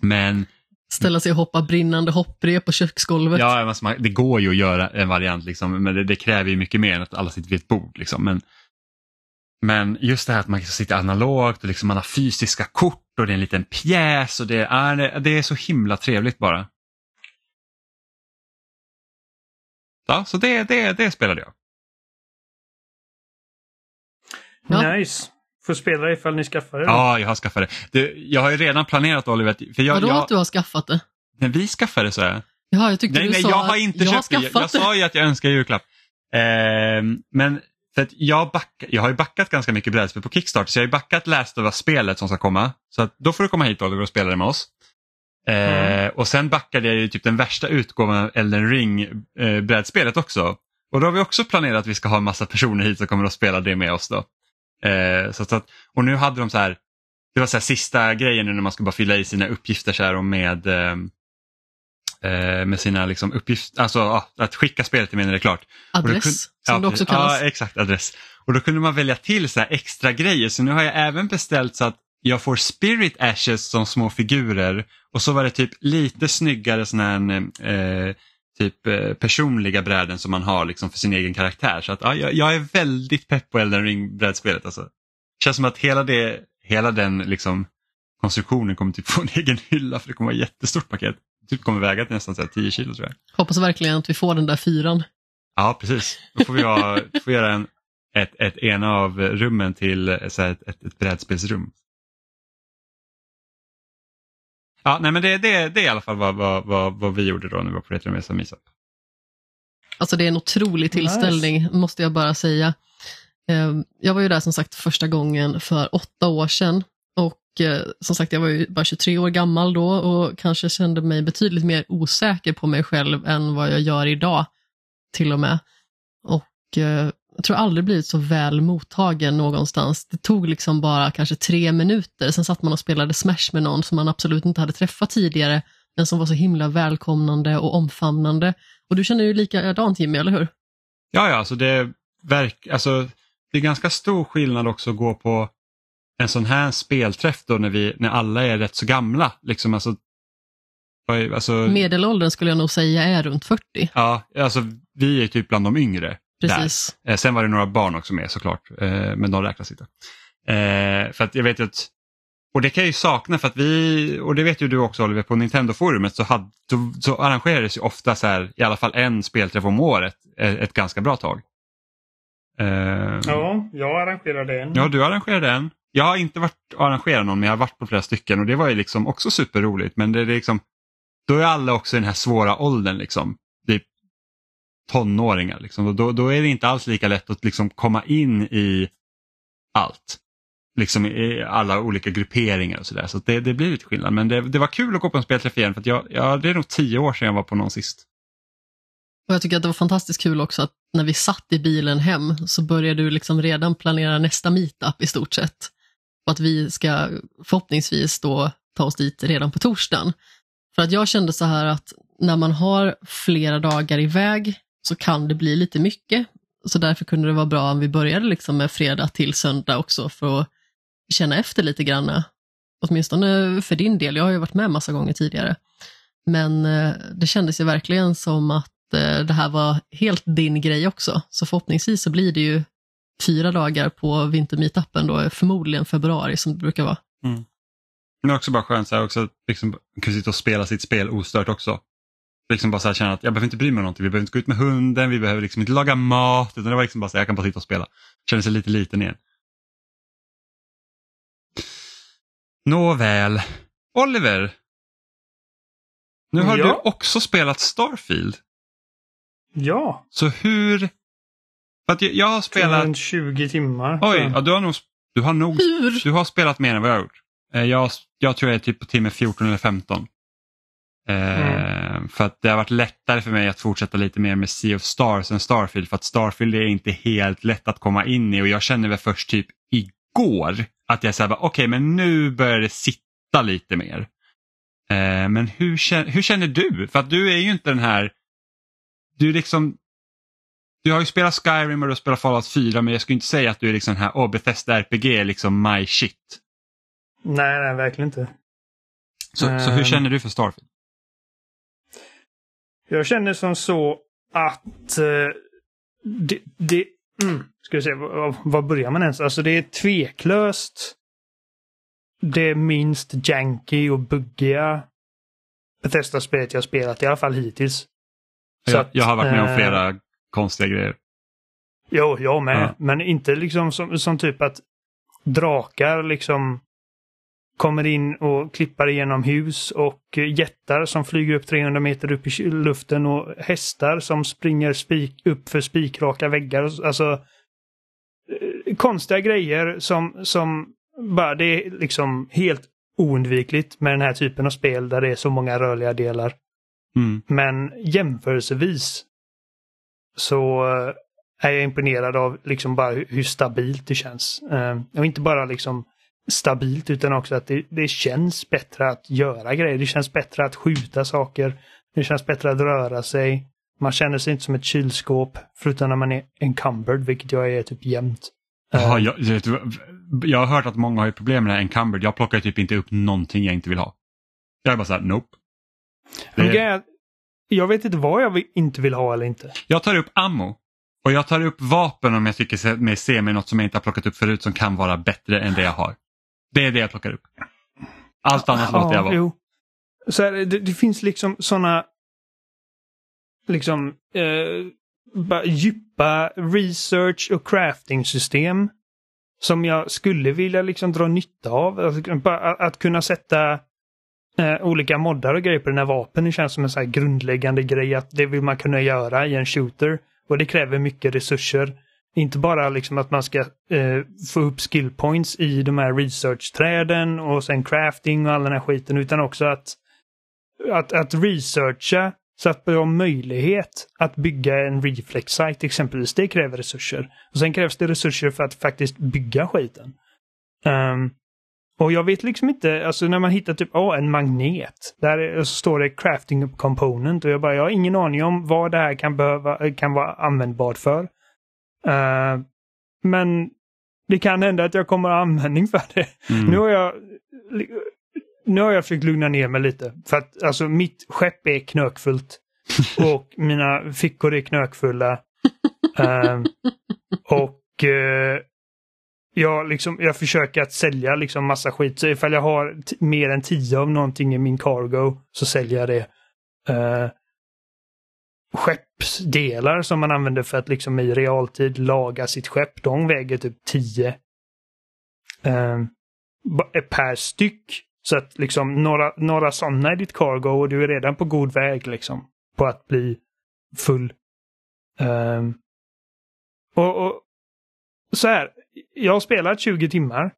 Men Ställa sig och hoppa brinnande hopprep på köksgolvet. Ja, alltså man, det går ju att göra en variant, liksom, men det, det, kräver ju mycket mer än att alla sitter vid ett bord. Liksom. Men, men just det här att man sitter analogt och liksom man har fysiska kort och det är en liten pjäs och det är, det är så himla trevligt bara. Ja, så det, det, det spelade jag. Ja. Nice. Får spela det ifall ni skaffar det. Ja, jag har skaffat det. det. Jag har ju redan planerat Oliver. För jag, Vadå jag, att du har skaffat det? När vi skaffade så är Jaha, jag tyckte nej, du nej, sa jag har inte jag köpt har det. Jag, jag sa ju att jag önskar julklapp. Eh, men för att jag, back, jag har ju backat ganska mycket brädspel på Kickstarter så jag har ju backat Last of Us-spelet som ska komma. Så att då får du komma hit Oliver och spela det med oss. Eh, mm. Och sen backade jag ju typ den värsta utgåvan av Elden Ring eh, brädspelet också. Och då har vi också planerat att vi ska ha en massa personer hit som kommer att spela det med oss då. Eh, så att, och nu hade de så här, det var så här sista grejen nu när man ska bara fylla i sina uppgifter så här och med eh, eh med sina liksom uppgifter, alltså ja, att skicka spelet till mig när det är klart. Adress, kunde, som ja, det också kallas. Ja, exakt, adress. Och då kunde man välja till så extra grejer så nu har jag även beställt så att jag får spirit ashes som små figurer och så var det typ lite snyggare sån här eh, typ eh, personliga bräden som man har liksom för sin egen karaktär. Så att, ja, jag, är väldigt pepp på Elden Ring-brädspelet. Alltså. Det känns som att hela, det, hela den liksom, konstruktionen kommer typ få en egen hylla för det kommer vara ett jättestort paket. Typ kommer väga till nästan så 10 kilo tror jag. Hoppas verkligen att vi får den där fyran. Ja, precis. Då får vi, ha, får göra en, ett, ett ena av rummen till eh, så här, ett, ett, ett brädspelsrum. Ja, nej men det, det, det är i alla fall vad, vad, vad, vad vi gjorde då när vi var på Retromesa Meetup. Alltså det är en otrolig tillställning, nice. måste jag bara säga. Ehm, jag var ju där som sagt första gången för åtta år sedan och eh, som sagt jag var ju bara 23 år gammal då och kanske kände mig betydligt mer osäker på mig själv än vad jag gör idag till och med. Och eh, jag tror aldrig blivit så väl mottagen någonstans. Det tog liksom bara kanske tre minuter, sen satt man och spelade Smash med någon som man absolut inte hade träffat tidigare, men som var så himla välkomnande och omfamnande. Och du känner ju likadant Jimmy, eller hur? Ja, ja, alltså det, verk, alltså, det är ganska stor skillnad också att gå på en sån här spelträff då när, vi, när alla är rätt så gamla. Liksom, alltså, alltså, Medelåldern skulle jag nog säga är runt 40. Ja, alltså vi är typ bland de yngre. Precis. Där. Eh, sen var det några barn också med såklart, eh, men de räknas inte. Eh, för att jag vet att, och det kan jag ju sakna för att vi, och det vet ju du också Oliver, på Nintendo-forumet så, hade, så, så arrangerades ju ofta så här, i alla fall en spelträff om året ett, ett ganska bra tag. Ja, jag arrangerade en. Ja, du arrangerade en. Jag har inte varit arrangerat någon men jag har varit på flera stycken och det var ju liksom också superroligt men det är liksom, då är alla också i den här svåra åldern liksom tonåringar. Liksom. Då, då är det inte alls lika lätt att liksom komma in i allt. Liksom i alla olika grupperingar och sådär. Så, så det, det blir lite skillnad. Men det, det var kul att gå på en spelträff igen för att jag, det är nog tio år sedan jag var på någon sist. Och Jag tycker att det var fantastiskt kul också att när vi satt i bilen hem så började du liksom redan planera nästa meetup i stort sett. Och att vi ska förhoppningsvis då ta oss dit redan på torsdagen. För att jag kände så här att när man har flera dagar iväg så kan det bli lite mycket. Så därför kunde det vara bra om vi började liksom med fredag till söndag också för att känna efter lite grann. Åtminstone för din del, jag har ju varit med massa gånger tidigare. Men eh, det kändes ju verkligen som att eh, det här var helt din grej också. Så förhoppningsvis så blir det ju fyra dagar på vintermeetupen då, förmodligen februari som det brukar vara. Mm. Men det är också bara skönt så här också, liksom, kunna sitta och spela sitt spel ostört också liksom bara så här känna att jag behöver inte bry mig om någonting. Vi behöver inte gå ut med hunden, vi behöver liksom inte laga mat. Utan det var liksom bara så här, jag kan bara sitta och spela. Känner sig lite liten igen. Nåväl. Oliver. Nu har Ja. du också spelat Starfield. Ja, Så hur... För att jag, jag har spelat... runt 20 timmar. Oj, ja, du har nog, du har nog Hur? du har spelat mer än vad jag har gjort. Eh, Jag, jag tror jag är typ på timme 14 eller 15. Eh, För att det har varit lättare för mig att fortsätta lite mer med Sea of Stars än Starfield. För att Starfield är inte helt lätt att komma in i och jag kände väl först typ igår att jag säger okej men nu börjar det sitta lite mer. Eh, Men hur, kä- hur känner du? För att du är ju inte den här, du är liksom du har ju spelat Skyrim och du har spelat Fallout 4 men jag skulle inte säga att du är liksom den här, åh Bethesda RPG är liksom my shit. Nej, nej, verkligen inte. Så, så hur Ehm. känner du för Starfield? Jag känner som så att eh, det, det mm, ska vi se, var, var börjar man ens? Alltså det är tveklöst det minst janky och buggiga Bethesda-spelet jag spelat, i alla fall hittills. Så Jag, att, jag har varit med om eh, flera konstiga grejer. Jo, jag med. Ja. Men inte liksom som, som typ att drakar liksom kommer in och klippar igenom hus och jättar som flyger upp 300 meter upp i luften och hästar som springer spik, upp för spikraka väggar. Alltså eh, konstiga grejer som, som bara det är liksom helt oundvikligt med den här typen av spel där det är så många rörliga delar. Mm. Men jämförelsevis så eh, är jag imponerad av liksom bara hur, hur stabilt det känns. Eh, och inte bara liksom stabilt utan också att det, det känns bättre att göra grejer. Det känns bättre att skjuta saker. Det känns bättre att röra sig. Man känner sig inte som ett kylskåp förutom när man är encumbered, vilket jag är typ jämt. Eh, Jaha, jag, du vad? jag har hört att många har problem med det här encumbered. Jag plockar typ inte upp någonting jag inte vill ha. Jag är bara såhär, nope. men Det, jag vet inte vad jag inte vill ha eller inte. jag tar upp ammo. Och jag tar upp vapen om jag tycker mig se med något som jag inte har plockat upp förut som kan vara bättre än det jag har. Det är det jag plockar upp. Allt annat låter jag vara. Jo. Så här, det, det finns liksom sådana liksom eh, djupa research och crafting system som jag skulle vilja liksom dra nytta av. Att, att kunna sätta eh, olika moddar och grejer på dina vapen. Det känns som en så här grundläggande grej att det vill man kunna göra i en shooter. Och det kräver mycket resurser. Inte bara liksom att man ska eh, få upp skill points i de här research-träden och sen crafting och all den här skiten utan också att, att, att researcha så att du har möjlighet att bygga en reflex-site exempelvis. Det kräver resurser. Och sen krävs det resurser för att faktiskt bygga skiten. Um, och jag vet liksom inte, alltså när man hittar typ, oh, en magnet. Där står det crafting component och jag bara, jag har ingen aning om vad det här kan behöva, kan vara användbart för. Eh, men det kan hända att jag kommer ha användning för det. Mm. Nu har jag nu har jag försökt lugna ner mig lite. För att alltså mitt skepp är knökfullt. Och mina fickor är knökfulla. Ehm, och eh, jag, liksom, jag försöker att sälja liksom massa skit. Så ifall jag har mer än tio av någonting i min cargo så säljer jag det. Uh, skeppsdelar som man använder för att liksom i realtid laga sitt skepp, de väger typ 10 eh, eh, per styck. Så att liksom några, några sådana i ditt cargo och du är redan på god väg liksom på att bli full. Eh, och, och så här, jag har spelat 20 timmar.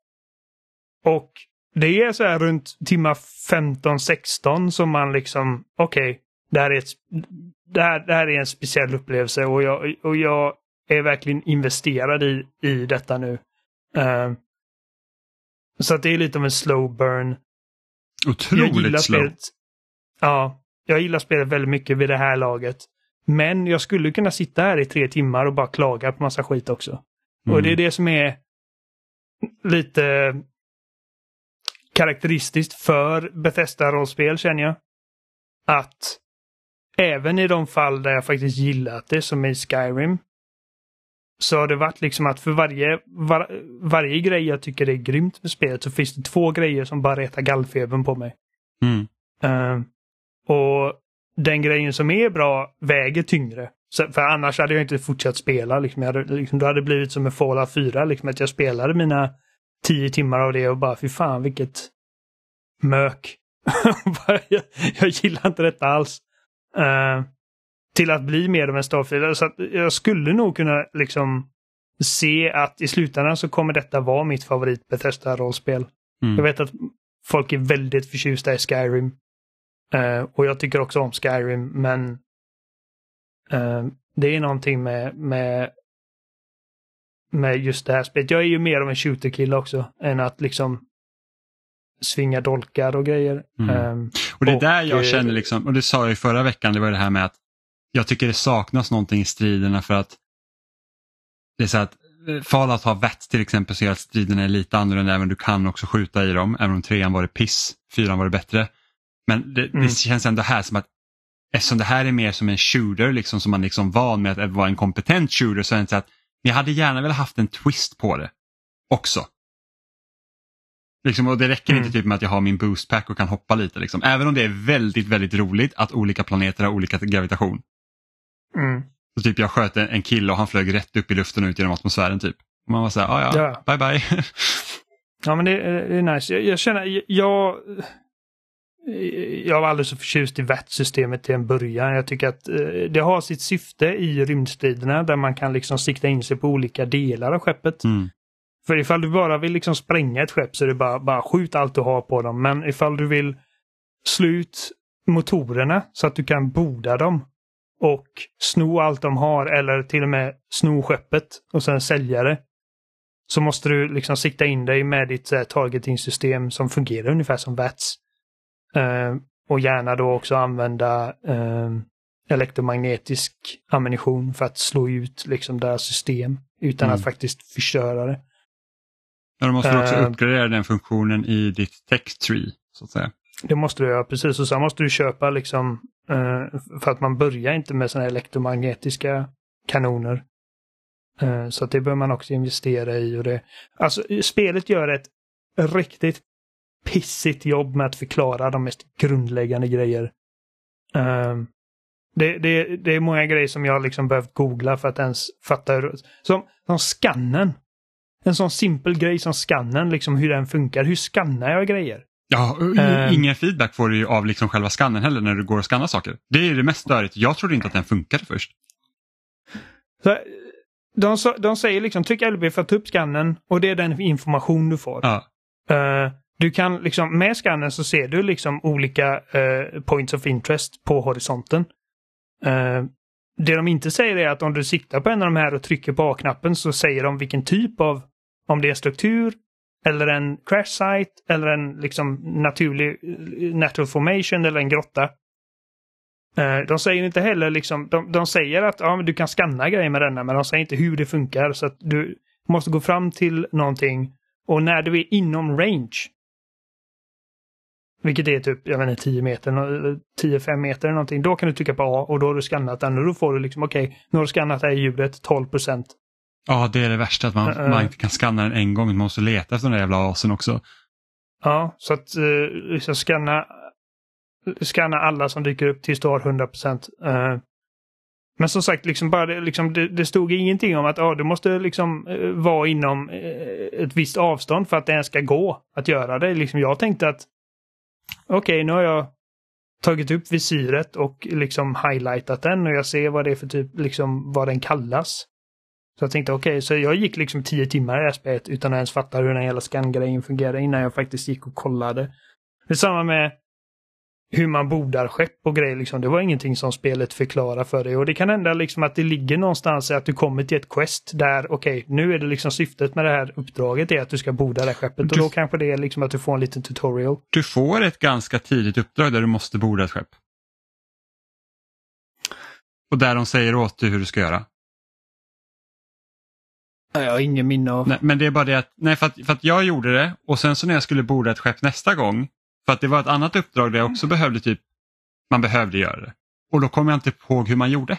Och det är så här runt timmar 15-16 som man liksom, okej, det, här är ett- det, här, det här är en speciell upplevelse och jag, och jag är verkligen investerad i, i detta nu. Ehm, så att det är lite av en slow burn. jag gillar Otroligt slow. spelet. Ja, jag gillar spelet väldigt mycket vid det här laget. Men jag skulle kunna sitta här i tre timmar och bara klaga på massa skit också. Och Mm. det är det som är lite karaktäristiskt för Bethesda-rollspel känner jag. Att även i de fall där jag faktiskt gillat det, som i Skyrim, så har det varit liksom att för varje, var, varje grej jag tycker är grymt med spelet så finns det två grejer som bara retar gallfebern på mig. Mm. Eh, och den grejen som är bra väger tyngre. Så, för annars hade jag inte fortsatt spela. Liksom. Jag hade, liksom, då hade det blivit som en Fallout 4. Liksom, att jag spelade mina tio timmar av det och bara fy fan vilket mök. jag, jag gillar inte detta alls. Uh, till att bli mer av en Starfield. Så jag skulle nog kunna liksom se att i slutändan så kommer detta vara mitt favorit Bethesda-rollspel. Mm. Jag vet att folk är väldigt förtjusta i Skyrim. Uh, och jag tycker också om Skyrim, men uh, det är någonting med, med, med just det här spelet. Jag är ju mer av en shooter-kille också, än att liksom svinga dolkar och grejer. Mm. Um, och det är där jag känner, liksom, och det sa jag i förra veckan, det var det här med att jag tycker det saknas någonting i striderna för att det är så att eh, Fallout har vett till exempel så gör att striderna är lite annorlunda även du kan också skjuta i dem. Även om trean var det piss, fyran var det bättre. Men det, mm. det känns ändå här som att eftersom det här är mer som en shooter liksom som man liksom van med att vara en kompetent shooter så är det inte så att jag hade gärna velat haft en twist på det också. Liksom, och det räcker mm. inte typ med att jag har min boostpack och kan hoppa lite. Liksom. Även om det är väldigt, väldigt roligt att olika planeter har olika gravitation. Mm. Så typ jag sköt en kille och han flög rätt upp i luften och ut genom atmosfären typ. Och man var så här, ah, ja, ja, bye bye. ja men det, det är nice. Jag, jag känner, jag, jag var alldeles så förtjust i VAT-systemet till en början. Jag tycker att eh, det har sitt syfte i rymdstriderna där man kan liksom sikta in sig på olika delar av skeppet. Mm. För ifall du bara vill liksom spränga ett skepp så är det bara, bara skjut allt du har på dem. Men ifall du vill slå ut motorerna så att du kan borda dem och sno allt de har eller till och med sno skeppet och sen sälja det. Så måste du liksom sikta in dig med ditt uh, targeting-system som fungerar ungefär som VATS. Uh, och gärna då också använda uh, elektromagnetisk ammunition för att slå ut liksom deras system utan mm. att faktiskt förstöra det. Ja, då måste du också uppgradera den funktionen i ditt tech tree, så att säga. Det måste du göra, precis. Och sen måste du köpa liksom, uh, för att man börjar inte med sådana elektromagnetiska kanoner. Uh, så det bör man också investera i. Och det, alltså, spelet gör ett riktigt pissigt jobb med att förklara de mest grundläggande grejer. Det, det, det är många grejer som jag liksom behövt googla för att ens fatta hur... Som, som skannen. En sån simpel grej som skannen, liksom hur den funkar. Hur skannar jag grejer? Ja, uh, ingen feedback får du ju av liksom själva skannen heller när du går och skannar saker. Det är det mest störigt. Jag trodde inte att den funkade först. Så, de, de säger liksom tryck LB för att ta upp skannen och det är den information du får. Ja. Uh, du kan liksom, med skannen så ser du liksom olika uh, points of interest på horisonten. Uh, det de inte säger är att om du siktar på en av de här och trycker på A-knappen så säger de vilken typ av, om det är struktur eller en crash site eller en liksom naturlig eh, natural formation eller en grotta. Eh, de säger inte heller liksom, de, de säger att ja, men du kan skanna grejer med denna men de säger inte hur det funkar så att du måste gå fram till någonting och när du är inom range vilket är typ, jag vet inte, 10 meter, 10-5 eh, meter eller någonting. Då kan du trycka på A och då har du skannat den och då får du liksom, okej, okay, nu har du skannat det här ljudet 12 procent. Ja, det är det värsta att man, uh, man inte kan skanna den en gång, man måste leta efter den där jävla asen också. Ja, så att uh, liksom skanna, skanna alla som dyker upp tills du har 100 procent. Uh, men som sagt, liksom bara det, liksom, det, det stod ingenting om att oh, du måste liksom vara inom ett visst avstånd för att det ens ska gå att göra det. Liksom, jag tänkte att okej, okay, nu har jag tagit upp visiret och liksom highlightat den och jag ser vad det är för typ, liksom vad den kallas. Så jag tänkte okej, okay, så jag gick liksom tio timmar i det här spelet utan att ens fatta hur den hela scan-grejen fungerar innan jag faktiskt gick och kollade. Det är samma med hur man bordar skepp och grejer. Liksom. Det var ingenting som spelet förklarar för dig. Och det kan hända liksom att det ligger någonstans att du kommer till ett quest där, okej, okay, nu är det liksom syftet med det här uppdraget är att du ska borda det här skeppet. Du, och då kanske det är liksom att du får en liten tutorial. Du får ett ganska tidigt uppdrag där du måste borda ett skepp. Och där de säger åt dig hur du ska göra. Jag har ingen minne av. Nej, men det är bara det att, nej, för att, för att jag gjorde det och sen så när jag skulle borda ett skepp nästa gång för att det var ett annat uppdrag där jag också behövde typ, man behövde göra det. Och då kom jag inte ihåg hur man gjorde.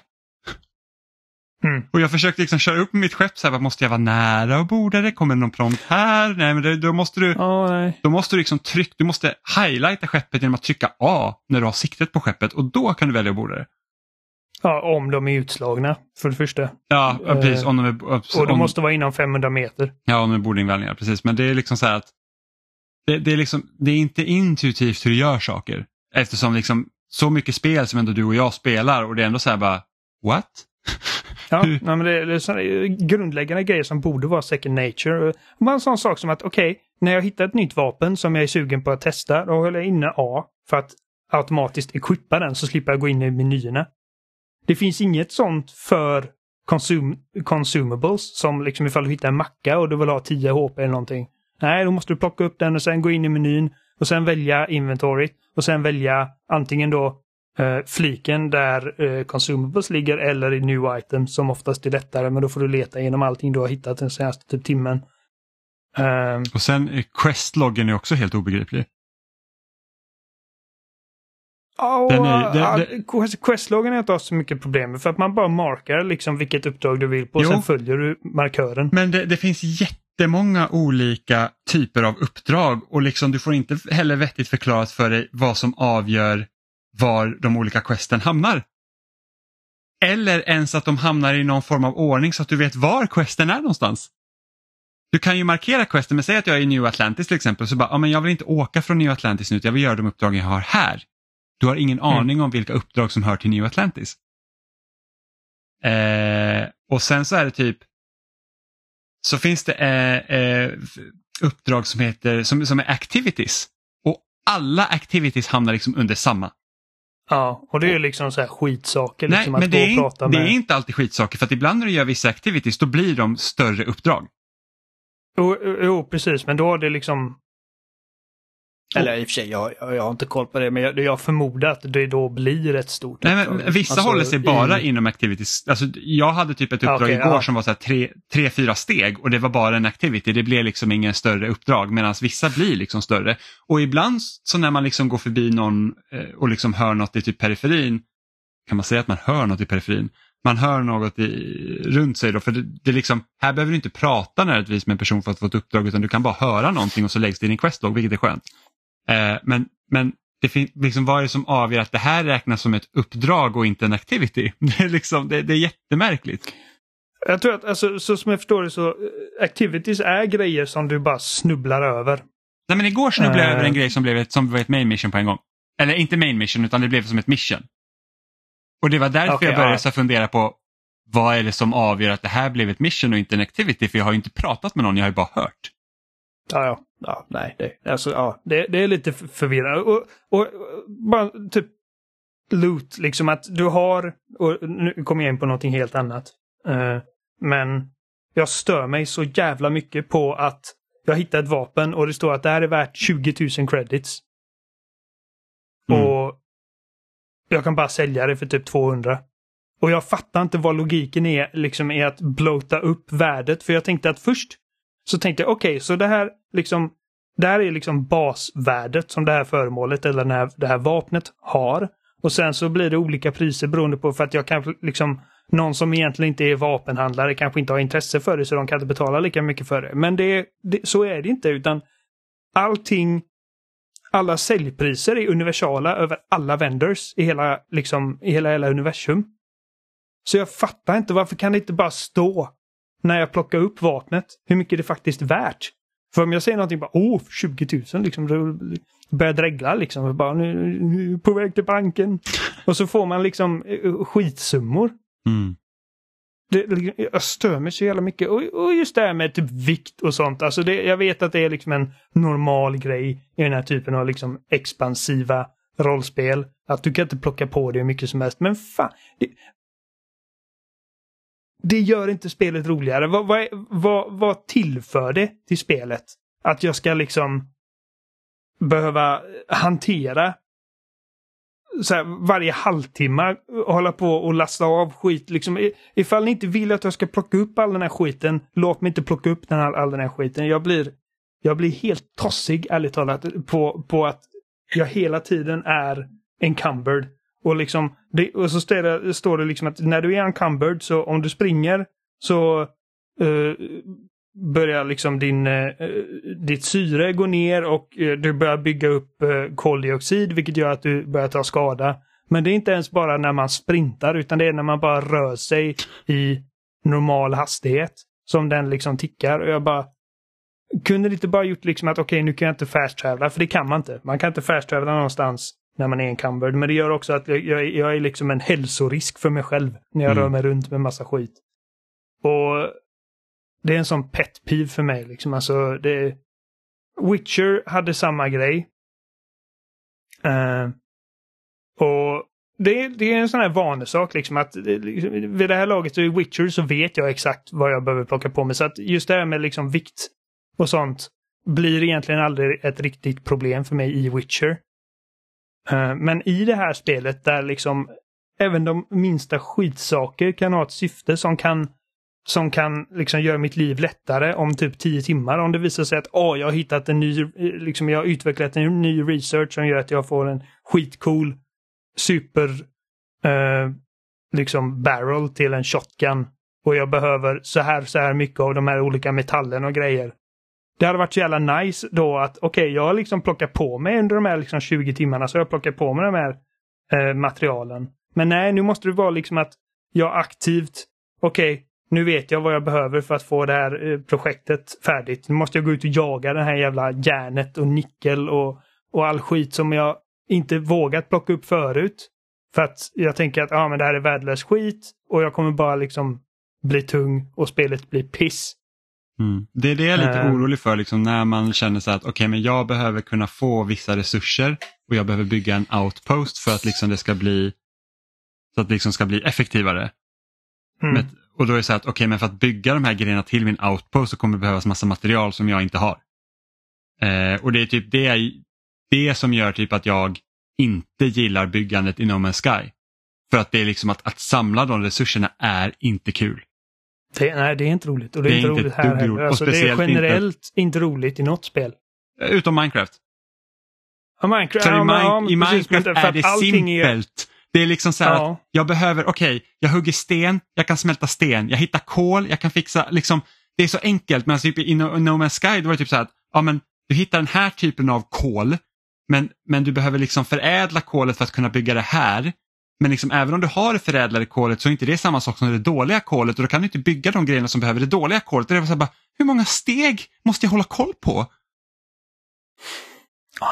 Mm. Och jag försökte liksom köra upp mitt skepp, så här, måste jag vara nära och borda det? Kommer någon prompt här? Nej, men det, då måste du, oh, då måste du liksom trycka, du måste highlighta skeppet genom att trycka A när du har siktet på skeppet och då kan du välja att borda det. Ja, om de är utslagna för det första. Ja, precis. Om de är, och de måste vara inom 500 meter. Ja, om de är bordinvändningar, precis. Men det är liksom så här att det, det, är liksom, det är inte intuitivt hur du gör saker. Eftersom liksom så mycket spel som ändå du och jag spelar och det är ändå så här bara, what? Ja, men det, det är sådana grundläggande grejer som borde vara second nature. Bara en sån sak som att okej, okay, när jag hittar ett nytt vapen som jag är sugen på att testa, då håller jag inne A för att automatiskt equippa den så slipper jag gå in i menyerna. Det finns inget sånt för consum consumables som liksom ifall du hittar en macka och du vill ha 10 HP eller någonting. Nej, då måste du plocka upp den och sen gå in i menyn och sen välja inventory och sen välja antingen då eh, fliken där eh, consumables ligger eller i new items som oftast är lättare men då får du leta igenom allting du har hittat den senaste typ timmen. Um, och sen eh, questloggen är också helt obegriplig. Ja, den är, den, den... Questloggen är inte så mycket problem med för att man bara markar liksom vilket uppdrag du vill på och sen följer du markören. Men det, det finns jättemånga olika typer av uppdrag och liksom du får inte heller vettigt förklarat för dig vad som avgör var de olika questen hamnar. Eller ens att de hamnar i någon form av ordning så att du vet var questen är någonstans. Du kan ju markera questen, men säg att jag är i New Atlantis till exempel, så bara, ja, men jag vill inte åka från New Atlantis nu, jag vill göra de uppdrag jag har här. Du har ingen mm. aning om vilka uppdrag som hör till New Atlantis. Eh, och sen så är det typ, så finns det eh, eh, uppdrag som heter, som, som är activities. Och alla activities hamnar liksom under samma. Ja, och det är ju liksom så här skitsaker. Nej, liksom men det är, in, det är inte alltid skitsaker för att ibland när du gör vissa activities då blir de större uppdrag. Jo, jo precis, men då är det liksom eller i och för sig, jag, jag har inte koll på det, men jag, jag förmodar att det då blir ett stort Nej, men Vissa alltså, håller sig bara i... inom activities. Alltså, jag hade typ ett uppdrag okay, igår ja. som var så tre, tre, fyra steg och det var bara en activity. Det blev liksom ingen större uppdrag medan vissa blir liksom större. Och ibland så när man liksom går förbi någon eh, och liksom hör något i typ periferin, kan man säga att man hör något i periferin? Man hör något i, runt sig då, för det, det liksom, här behöver du inte prata nödvändigtvis med en person för att få ett uppdrag utan du kan bara höra någonting och så läggs det in i questlog, vilket är skönt. Eh, men men det liksom, vad är det som avgör att det här räknas som ett uppdrag och inte en activity? Det är, liksom, det, det är jättemärkligt. Jag tror att, alltså, så som jag förstår det så, eh, activities är grejer som du bara snubblar över. Nej men igår snubblade jag uh... över en grej som blev ett, som var ett main mission på en gång. Eller inte main mission utan det blev som ett mission. Och det var därför okay, jag började ja. fundera på vad är det som avgör att det här blev ett mission och inte en activity? För jag har ju inte pratat med någon, jag har ju bara hört. Ja, ja. ja nej, det, alltså, ja, det, det är lite förvirrande. Och, och, bara typ loot, liksom att du har, och nu kommer jag in på någonting helt annat. Uh, men jag stör mig så jävla mycket på att jag hittar ett vapen och det står att det här är värt 20 000 credits. Mm. Och jag kan bara sälja det för typ 200. Och jag fattar inte vad logiken är liksom i att blota upp värdet. För jag tänkte att först så tänkte jag okej, okay, så det här liksom det här är liksom basvärdet som det här föremålet eller det här, det här vapnet har. Och sen så blir det olika priser beroende på för att jag kan liksom någon som egentligen inte är vapenhandlare kanske inte har intresse för det så de kan inte betala lika mycket för det. Men det, det, så är det inte utan allting, alla säljpriser är universala över alla vendors i hela, liksom, i hela, hela universum. Så jag fattar inte varför kan det inte bara stå när jag plockar upp vapnet hur mycket det faktiskt är värt. För om jag säger någonting bara åh, 20 000 liksom, då börjar dregla liksom. Bara, nu, nu på väg till banken. Och så får man liksom uh, skitsummor. Mm. Det, jag stör mig så jävla mycket. Och, och just det här med typ vikt och sånt. Alltså det, jag vet att det är liksom en normal grej i den här typen av liksom expansiva rollspel. Att du kan inte plocka på det hur mycket som helst. Men fan, det, det gör inte spelet roligare. Vad, vad, vad, vad tillför det till spelet? Att jag ska liksom behöva hantera så här, varje halvtimme hålla på och lasta av skit. Liksom, ifall ni inte vill att jag ska plocka upp all den här skiten, låt mig inte plocka upp den här, all den här skiten. Jag blir, jag blir helt tossig, ärligt talat, på, på att jag hela tiden är encumbered och, liksom, det, och så står det, står det liksom att när du är encumbered så om du springer så uh, börjar liksom din, uh, ditt syre gå ner och uh, du börjar bygga upp uh, koldioxid vilket gör att du börjar ta skada. Men det är inte ens bara när man sprintar utan det är när man bara rör sig i normal hastighet som den liksom tickar. Och jag bara... kunde det inte bara gjort liksom att okej, nu kan jag inte fast travela för det kan man inte. Man kan inte fast travela någonstans när man är encumbered. Men det gör också att jag, jag, jag är liksom en hälsorisk för mig själv när jag Mm. rör mig runt med massa skit. Och det är en sån pet peeve för mig. Liksom. Alltså, det, Witcher hade samma grej. Eh, och det, det är en sån här vanesak liksom att det, liksom, vid det här laget i Witcher så vet jag exakt vad jag behöver plocka på mig. Så att just det här med liksom vikt och sånt blir egentligen aldrig ett riktigt problem för mig i Witcher. Eh, men i det här spelet där liksom även de minsta skitsaker kan ha ett syfte som kan som kan liksom göra mitt liv lättare om typ 10 timmar. Om det visar sig att åh, jag har hittat en ny, liksom jag har utvecklat en ny research som gör att jag får en skitcool super eh, liksom barrel till en shotgun. Och jag behöver så här, så här mycket av de här olika metallerna och grejer. Det hade varit så jävla nice då att okej, jag har liksom plockat på mig under de här liksom 20 timmarna så jag har plockat på mig de här eh, materialen. Men nej, nu måste det vara liksom att jag aktivt, okej, nu vet jag vad jag behöver för att få det här eh, projektet färdigt. Nu måste jag gå ut och jaga det här jävla järnet och nickel och, och all skit som jag inte vågat plocka upp förut. För att jag tänker att ah, men det här är värdelös skit och jag kommer bara liksom bli tung och spelet blir piss. Mm. Det är det jag är lite Eh. orolig för, liksom, när man känner så att okej, men jag behöver kunna få vissa resurser och jag behöver bygga en outpost för att liksom, det ska bli så att det liksom ska bli effektivare. Mm. Men, och då är det så att okej, men för att bygga de här grejerna till min outpost så kommer det behövas massa material som jag inte har. Eh, och det är typ det, det som gör typ att jag inte gillar byggandet i No Man's Sky. För att det är liksom att, att samla de resurserna är inte kul. Det, nej, det är inte roligt. Och det är, Det är inte roligt här heller. Alltså, det är speciellt inte- generellt inte... roligt i något spel. Utom Minecraft. Ja, Minecraft, ja, Min- ja, i precis, Minecraft är det allting är- simpelt. Det är liksom så här Ja. att jag behöver, okej, jag hugger sten, jag kan smälta sten, jag hittar kol, jag kan fixa, liksom, det är så enkelt. Men typ i No, no Man's Sky då var det typ så här att, ja men du hittar den här typen av kol, men, men du behöver liksom förädla kolet för att kunna bygga det här. Men liksom, även om du har det förädlade kolet så är inte det samma sak som det dåliga kolet och då kan du inte bygga de grejerna som behöver det dåliga kolet. Det så här bara, hur många steg måste jag hålla koll på?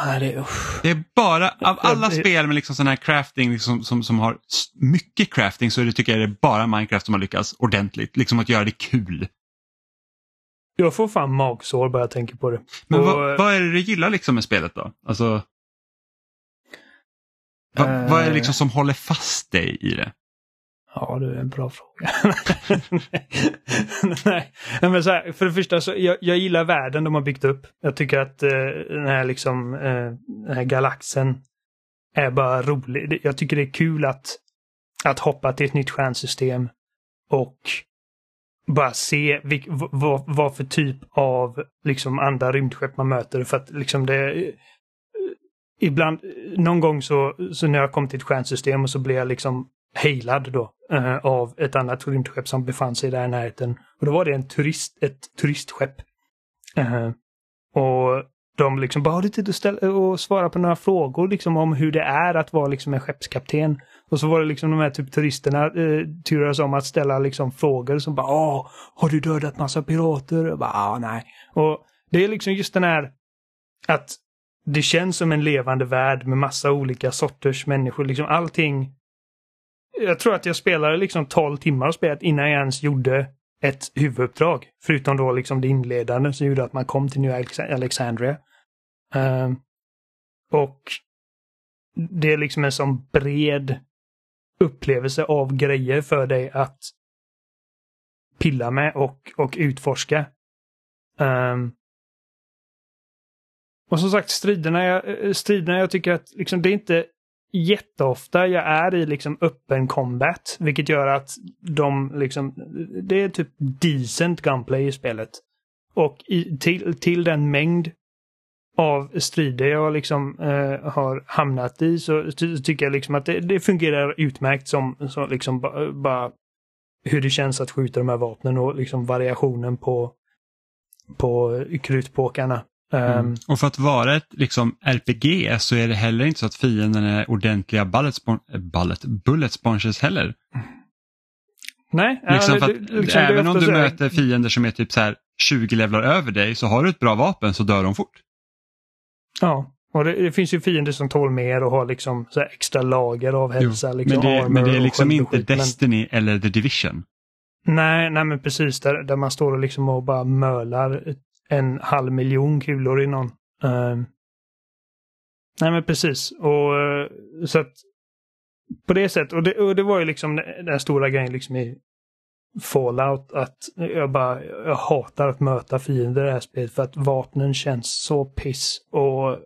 Nej, det. Det är bara, av alla spel med liksom sån här crafting liksom, som, som har mycket crafting så är det, tycker jag det är bara Minecraft som har lyckats ordentligt. Liksom att göra det kul. Jag får fan magsår bara jag tänker på det. Men Och, vad, vad är det du gillar liksom med spelet då? Alltså, vad, Eh. vad är det liksom som håller fast dig i det? Ja, det är en bra fråga. Nej, men så här, för det första så jag, jag gillar världen de har byggt upp. Jag tycker att eh, den här liksom eh, den här galaxen är bara rolig. Jag tycker det är kul att, att hoppa till ett nytt stjärnsystem och bara se vilk, vad, vad för typ av liksom andra rymdskepp man möter. För att liksom det ibland, eh, någon gång så, så när jag kom till ett stjärnsystem och så blev jag liksom hejlad då eh, av ett annat rymdskepp som befann sig där i närheten. Och då var det en turist, ett turistskepp. Eh, och de liksom bara, har du tid att ställa och svara på några frågor liksom om hur det är att vara liksom en skeppskapten? Och så var det liksom de här typ turisterna eh, turades om att ställa liksom frågor som bara, åh, har du dödat massa pirater? Och bara, nej. Och det är liksom just den här att det känns som en levande värld med massa olika sorters människor. Liksom allting. Jag tror att jag spelade liksom 12 timmar av spelet innan jag ens gjorde ett huvuduppdrag. Förutom då liksom det inledande som gjorde att man kom till New Alex- Alexandria. Uh, och det är liksom en sån bred upplevelse av grejer för dig att pilla med och, och utforska. Um, och som sagt, striderna, jag, eh, striderna jag tycker att liksom, det är inte jätteofta jag är i liksom öppen combat. Vilket gör att de liksom, det är typ decent gunplay i spelet. Och i, till, till den mängd av strider jag liksom eh, har hamnat i så ty tycker jag liksom att det, det fungerar utmärkt som, som liksom bara ba, hur det känns att skjuta de här vapnen och liksom variationen på, på krutpåkarna. Ehm, Mm. Och för att vara ett liksom, RPG så är det heller inte så att fienden är ordentliga bullet, spon- bullet, bullet sponges heller. Nej, Liksom ja, det- att, liksom det är även om du möter fiender som är typ så här 20 levlar över dig så har du ett bra vapen så dör de fort. Ja, och det, det finns ju fiender som tål mer och har liksom extra lager av hälsa. Jo, liksom men, det, men det är liksom inte skit, men- Destiny eller The Division. Nej, nej men precis. Där, där man står och liksom och bara mölar en halv miljon kulor i någon. Uh, nej men precis. Och uh, så att på det sättet, och det, och det var ju liksom den den stora grejen liksom i Fallout att jag bara, jag hatar att möta fiender i det här spelet för att vapnen känns så piss och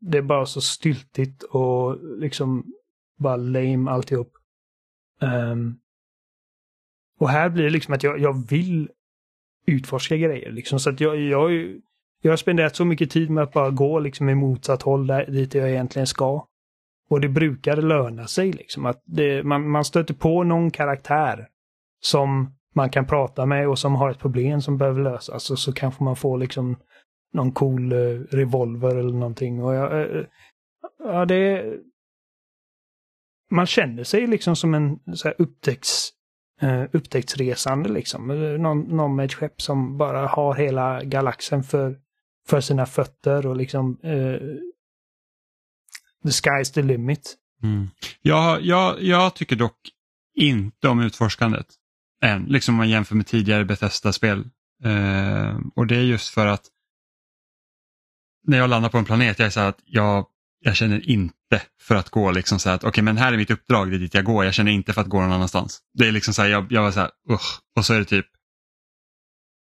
det är bara så styltigt och liksom bara lame alltihop. Um, och här blir det liksom att jag, jag vill utforska grejer. Liksom, så att jag, jag, har ju- jag har spenderat så mycket tid med att bara gå liksom i motsatt håll där, dit jag egentligen ska. Och det brukar löna sig. Liksom, att det, man, man stöter på någon karaktär som man kan prata med och som har ett problem som behöver lösas. Och så kanske man får liksom någon cool uh, revolver eller någonting. Och jag, uh, ja, det, man känner sig liksom som en så här, upptäcks, eh, upptäcktsresande liksom. Eh, någon, någon med ett skepp som bara har hela galaxen för, för sina fötter och liksom eh, the sky's the limit. Mm. Jag, jag, jag tycker dock inte om utforskandet än, liksom om man jämför med tidigare Bethesda-spel. Eh, och det är just för att när jag landar på en planet, jag är så här att jag, jag känner inte för att gå liksom så här att okej men här är mitt uppdrag, det är dit jag går, jag känner inte för att gå någon annanstans. Det är liksom så här, jag, jag var så här, usch, och så är det typ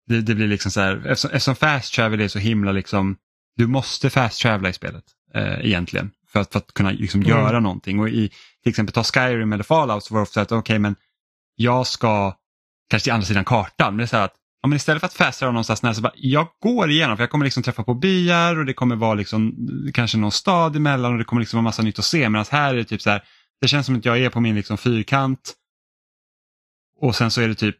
det, det blir liksom så här, eftersom, eftersom fast travel är så himla liksom, du måste fast travela i spelet eh, egentligen för att, för att kunna liksom Mm. göra någonting. Och i till exempel ta Skyrim eller Fallout så var det ofta att okej men jag ska kanske till andra sidan kartan, men det är så här att ja, men istället för att fast travela någonstans nära så bara, jag går igenom för jag kommer liksom träffa på byar och det kommer vara liksom kanske någon stad emellan och det kommer liksom vara massa nytt att se medan här är det typ så här, det känns som att jag är på min liksom fyrkant och sen så är det typ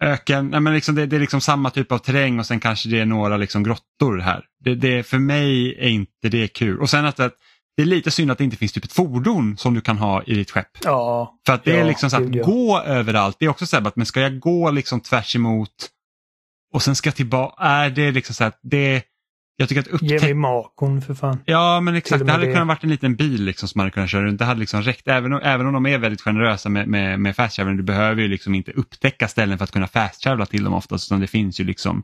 öken, nej, men liksom det, det är liksom samma typ av terräng och sen kanske det är några liksom grottor här. Det, det, för mig är inte det kul. Och sen att att det är lite synd att det inte finns typ ett fordon som du kan ha i ditt skepp. Ja, För att det är Ja, liksom så att ja. gå överallt, det är också så här att men ska jag gå liksom tvärs emot och sen ska jag tillbaka, är det liksom så att det, jag tycker att ge mig makon för fan. Ja men exakt, det hade det. kunnat varit en liten bil liksom som man hade kunnat köra runt. Det hade liksom räckt, även om, även om de är väldigt generösa med, med, med fast travel. Du behöver ju liksom inte upptäcka ställen för att kunna fast till dem oftast, utan det finns ju liksom, är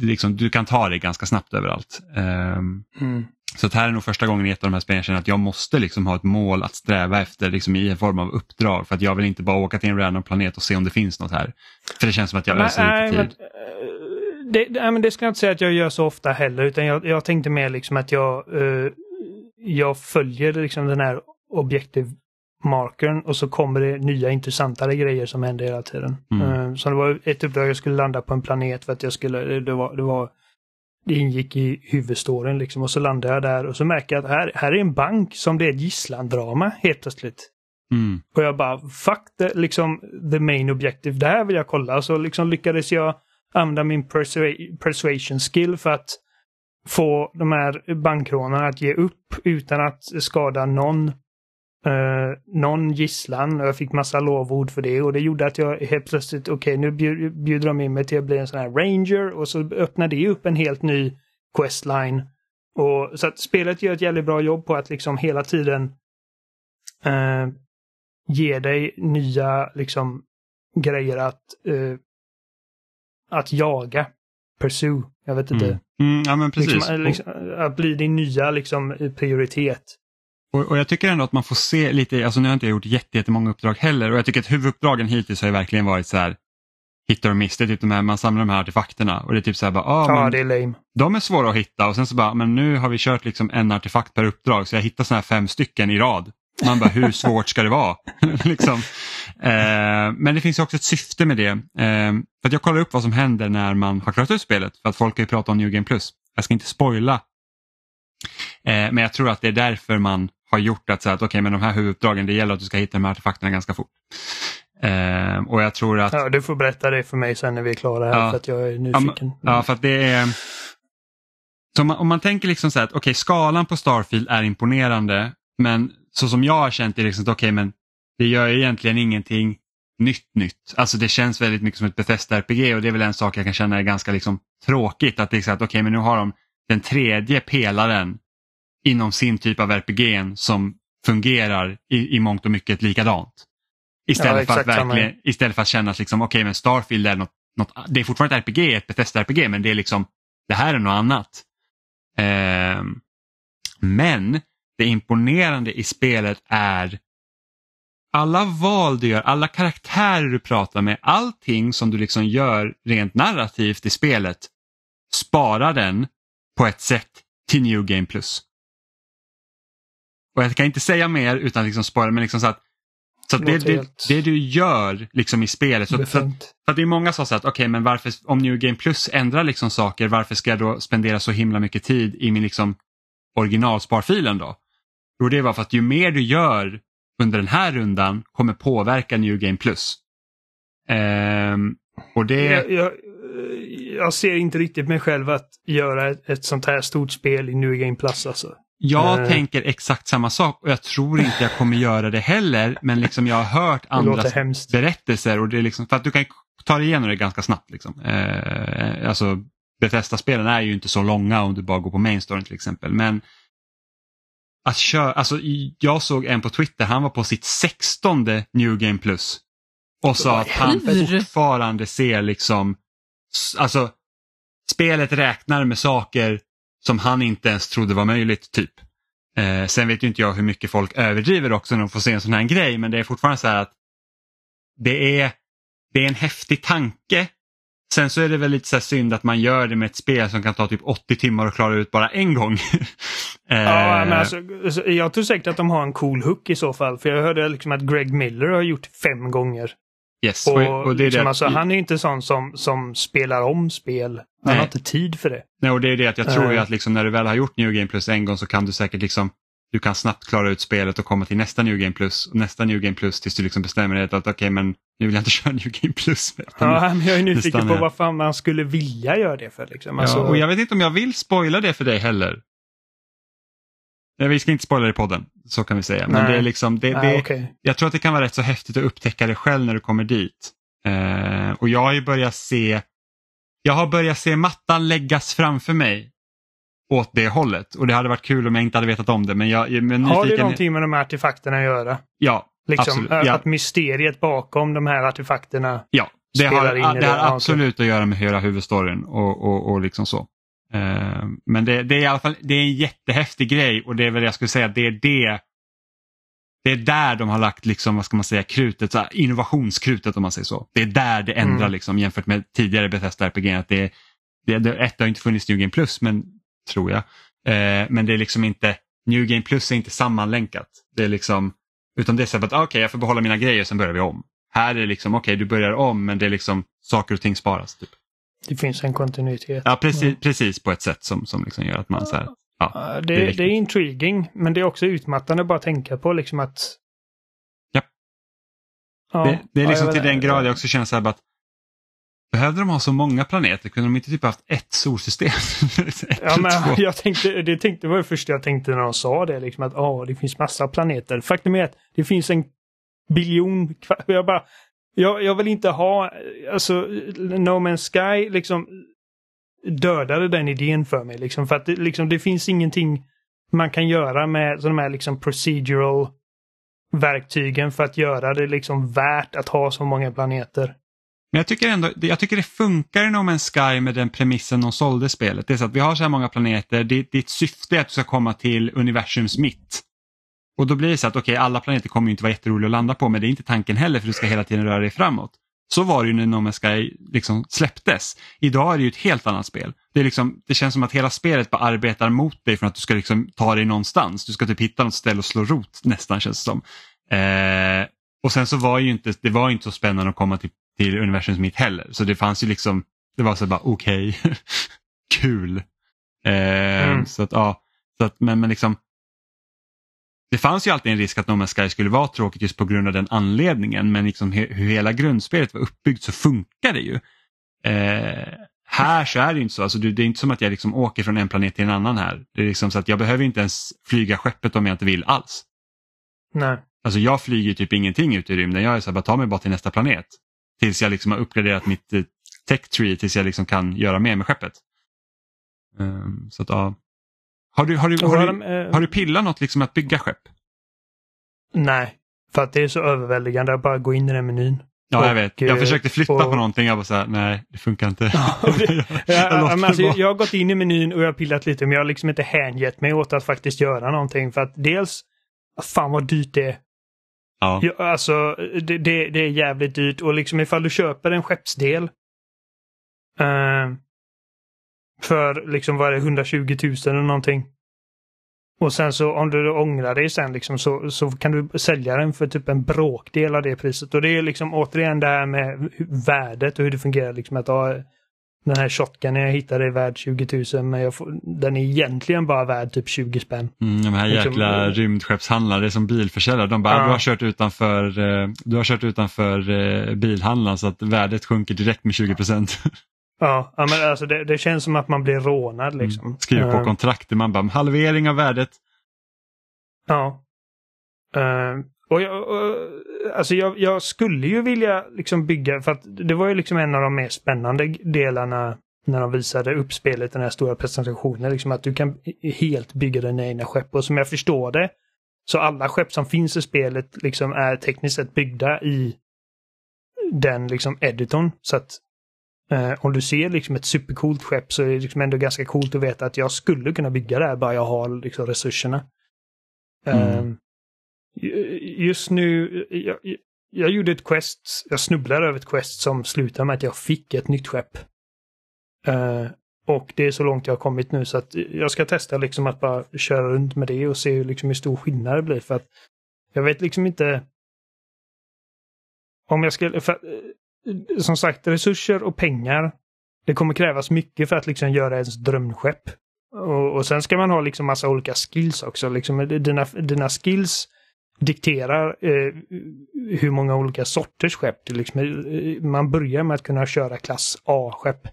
liksom du kan ta det ganska snabbt överallt. Ehm, Mm. så att här är nog första gången i ett av de här spelen jag känner att jag måste liksom ha ett mål att sträva efter liksom i en form av uppdrag. För att jag vill inte bara åka till en random planet och se om det finns något här. För det känns som att jag Men, öser lite men, tid. eh, det, nej, men det ska jag inte säga att jag gör så ofta heller, utan jag, jag tänkte mer liksom att jag, eh, jag följer liksom den här objektiv markern och så kommer det nya intressantare grejer som händer hela tiden. Mm. Eh, så det var ett uppdrag jag skulle landa på en planet för att jag skulle, det var, det var det ingick i huvudstoryn liksom och så landade jag där och så märker jag att här, här är en bank som det är ett gisslandrama helt plötsligt. Mm. Och jag bara, fuck the, liksom, the main objective. Det här vill jag kolla. Så liksom lyckades jag använda min persua- persuasion skill för att få de här bankrånarna att ge upp utan att skada någon, eh, någon gisslan. Och jag fick massa lovord för det och det gjorde att jag helt plötsligt, okej nu bjud, bjuder de in mig till att bli en sån här ranger och så öppnar det upp en helt ny questline. Och, så att spelet gör ett jävligt bra jobb på att liksom hela tiden eh, ge dig nya liksom grejer att eh, att jaga. Pursue. Jag vet inte. Mm. Mm, ja men precis. Liksom, liksom, att bli din nya liksom, prioritet. Och, och jag tycker ändå att man får se lite, alltså nu har inte jag gjort jätte- jättemånga uppdrag heller och jag tycker att huvuduppdragen hittills har ju verkligen varit så här hit or miss, det är typ de här, man samlar de här artefakterna och det är typ så här bara, ah, Ja, det är lame. de är svåra att hitta och sen så bara, men nu har vi kört liksom en artefakt per uppdrag så jag hittar sådana här fem stycken i rad. Man bara, hur svårt ska det vara? liksom. eh, men det finns ju också ett syfte med det. Eh, för att jag kollar upp vad som händer när man har klarat ut spelet, för att folk har ju pratat om New Game Plus. Jag ska inte spoila, eh, men jag tror att det är därför man har gjort att, så att okej, men de här huvuduppdragen, det gäller att du ska hitta de här artefakterna ganska fort. Eh, och jag tror att Ja, du får berätta det för mig sen när vi är klara här Ja. för att jag är nyfiken. Ja, för att det är... Om man, om man tänker liksom så här att okej, skalan på Starfield är imponerande, men så som jag har känt det är liksom att okej, men det gör egentligen ingenting nytt nytt. Alltså det känns väldigt mycket som ett Bethesda RPG och det är väl en sak jag kan känna är ganska liksom tråkigt. Att det är så att okej okay, men nu har de den tredje pelaren inom sin typ av RPG som fungerar i, i mångt och mycket likadant. Istället, ja, för, att verkligen, istället för att känna att liksom, okay, men Starfield är något, något, det är fortfarande ett RPG, ett Bethesda-RPG men det är liksom, det här är något annat. Eh, men det imponerande i spelet är alla val du gör, alla karaktärer du pratar med, allting som du liksom gör rent narrativt i spelet sparar den på ett sätt till New Game Plus. Och jag kan inte säga mer utan liksom spara, men liksom så att, så att det, det, det, du gör liksom i spelet. Så, så, att, för att det är många som säger att okej okay, men varför, om New Game Plus ändrar liksom saker, varför ska jag då spendera så himla mycket tid i min liksom originalsparfilen då? Jo det bara för att ju mer du gör under den här rundan kommer påverka New Game Plus. Ehm, och det... Jag, jag, jag, ser inte riktigt mig själv att göra ett, ett sånt här stort spel i New Game Plus alltså. Jag uh, tänker exakt samma sak och jag tror inte jag kommer göra det heller men liksom jag har hört andras berättelser och det är liksom för att du kan ta dig igenom det ganska snabbt. Liksom. Eh, alltså Bethesda-spelen är ju inte så långa om du bara går på main storyn till exempel men att köra, alltså jag såg en på Twitter, han var på sitt sextonde New Game Plus och sa att han fortfarande ser liksom, alltså spelet räknar med saker som han inte ens trodde var möjligt typ. Eh, sen vet ju inte jag hur mycket folk överdriver också när de får se en sån här grej men det är fortfarande så här att det är, det är en häftig tanke. Sen så är det väl lite så synd att man gör det med ett spel som kan ta typ 80 timmar att klara ut bara en gång. eh, ja, men alltså, alltså, jag tror säkert att de har en cool hook i så fall. För jag hörde liksom att Greg Miller har gjort fem gånger. Yes. Och, och det är liksom, det. Alltså, han är inte sån som, som spelar om spel. Han Nej. har inte tid för det. Nej, och det är det att jag tror ju att liksom när du väl har gjort New Game Plus en gång så kan du säkert liksom du kan snabbt klara ut spelet och komma till nästa New Game Plus och nästa New Game Plus tills du liksom bestämmer dig att okej okay, men nu vill jag inte köra New Game Plus. Ja, men jag är nyfiken på vad fan man skulle vilja göra det för. Liksom. Alltså... Ja, och jag vet inte om jag vill spoila det för dig heller. Nej, vi ska inte spoila det i podden, så kan vi säga. Men det är liksom, det, Nej, okay. Jag tror att det kan vara rätt så häftigt att upptäcka det själv när du kommer dit. Eh, och jag har ju börjat se, jag har börjat se mattan läggas framför mig åt det hållet. Och det hade varit kul om jag inte hade vetat om det. Men jag, men har det någonting med de här artefakterna att göra? Ja, liksom, absolut. Att ja. mysteriet bakom de här artefakterna Ja, det har, in det har absolut att göra med hela huvudstoryn och, och, och liksom så. Uh, men det, det, är i alla fall det är en jättehäftig grej och det är väl jag skulle säga det är det det är där de har lagt liksom, vad ska man säga, krutet, så innovationskrutet om man säger så. Det är där det ändrar mm. liksom, jämfört med tidigare Bethesda RPG. Att det, det, det, ett har inte funnits New Game Plus, men, tror jag. Eh, men det är liksom inte, New Game Plus är inte sammanlänkat. Det är liksom, utan det är så att okej okay, jag får behålla mina grejer sen börjar vi om. Här är det liksom, okej okay, du börjar om men det är liksom saker och ting sparas. Typ. Det finns en kontinuitet. Ja precis, precis på ett sätt som, som liksom gör att man så här, Ja, det, det, är det, är intriguing, men det är också utmattande bara att tänka på liksom att... Ja. ja det, det, är liksom ja, till den grad jag också känner så här att Behövde de ha så många planeter? Kunde de inte typ haft ett solsystem? ett ja, men jag tänkte, det tänkte var det första jag tänkte när de sa det, liksom att oh, det finns massa planeter. Faktum är att det finns en biljon. Jag bara, jag, jag vill inte ha, alltså No Man's Sky liksom dödade den idén för mig. Liksom, för att det, liksom, det finns ingenting man kan göra med sådana här liksom, procedural verktygen för att göra det liksom värt att ha så många planeter. Men jag tycker ändå, jag tycker det funkar i No Man's Sky med den premissen de sålde spelet. Det är så att vi har så här många planeter, ditt syfte är att du ska komma till universums mitt. Och då blir det så att okej, okay, alla planeter kommer inte vara jätteroliga att landa på, men det är inte tanken heller för du ska hela tiden röra dig framåt. Så var det ju när No Man's Sky liksom släpptes. Idag är det ju ett helt annat spel. Det, är liksom, det känns som att hela spelet bara arbetar mot dig för att du ska liksom ta dig någonstans. Du ska typ hitta något ställe och slå rot nästan känns det som. Eh, och sen så var ju inte, det var inte så spännande att komma till, till universums mitt heller. Så det fanns ju liksom, det var så bara okej, okay. kul. Eh, mm. Så att ja, så att, men, men liksom det fanns ju alltid en risk att No Man's Sky skulle vara tråkigt just på grund av den anledningen men liksom hur hela grundspelet var uppbyggt så funkar det ju. Eh, här så är det inte så, alltså, det är inte som att jag liksom åker från en planet till en annan här. Det är liksom så att jag behöver inte ens flyga skeppet om jag inte vill alls. Nej. alltså jag flyger typ ingenting ut i rymden. Jag är så här, bara ta mig bara till nästa planet. Tills jag liksom har uppgraderat mitt eh, tech tree tills jag liksom kan göra mer med skeppet. Um, så att, ja. Har du, har du, har du, eh, har du pillat något liksom att bygga skepp? Nej, för att det är så överväldigande att bara gå in i den menyn. Ja, jag vet. Jag eh, försökte flytta och- på någonting. Jag var så här, nej, det funkar inte. Ja, Jag låter men alltså, det jag har gått in i menyn och jag har pillat lite men jag har liksom inte hängett mig åt att faktiskt göra någonting för att dels, fan vad dyrt det är. Ja. Ja, alltså det, det, det är jävligt dyrt och liksom ifall du köper en skeppsdel eh, för liksom vad är det, 120 000 eller någonting. Och sen så om du ångrar dig sen liksom så, så kan du sälja den för typ en bråkdel av det priset. Och det är liksom återigen det här med värdet och hur det fungerar. Liksom att ja, den här shotgunen jag hittade är värd 20 000 men får, den är egentligen bara värd typ 20 spänn. Mm, de här Liksom, jäkla eh, rymdskeppshandlare, som bilförsäljare. De bara, Ja. du har kört utanför, eh, du har kört utanför eh, bilhandlaren så att värdet sjunker direkt med 20 procent. Ja, ja men alltså det, det känns som att man blir rånad liksom. Skriver på Eh, kontraktet, man bara halvering av värdet. Ja. Eh, och jag, och, alltså jag, jag skulle ju vilja liksom bygga, för att det var ju liksom en av de mer spännande delarna när de visade upp spelet, den här stora presentationen, liksom att du kan helt bygga dina egna skepp. Och som jag förstår det, så alla skepp som finns i spelet liksom är tekniskt sett byggda i den liksom editorn. Så att om du ser liksom ett supercoolt skepp så är det liksom ändå ganska coolt att veta att jag skulle kunna bygga det här bara jag har liksom resurserna. Mm. Ehm, ju- just nu, jag, jag, gjorde ett quest, jag snubblade över ett quest som slutade med att jag fick ett nytt skepp. Eh, och det är så långt jag har kommit nu så att jag ska testa liksom att bara köra runt med det och se hur, liksom hur stor skillnad det blir för att jag vet liksom inte om jag skulle, för, eh, som sagt resurser och pengar det kommer krävas mycket för att liksom göra ens drömskepp. Och, och sen ska man ha liksom massa olika skills också. Liksom, dina, dina skills dikterar eh, hur många olika sorters skepp. Det liksom, eh, man börjar med att kunna köra klass A-skepp.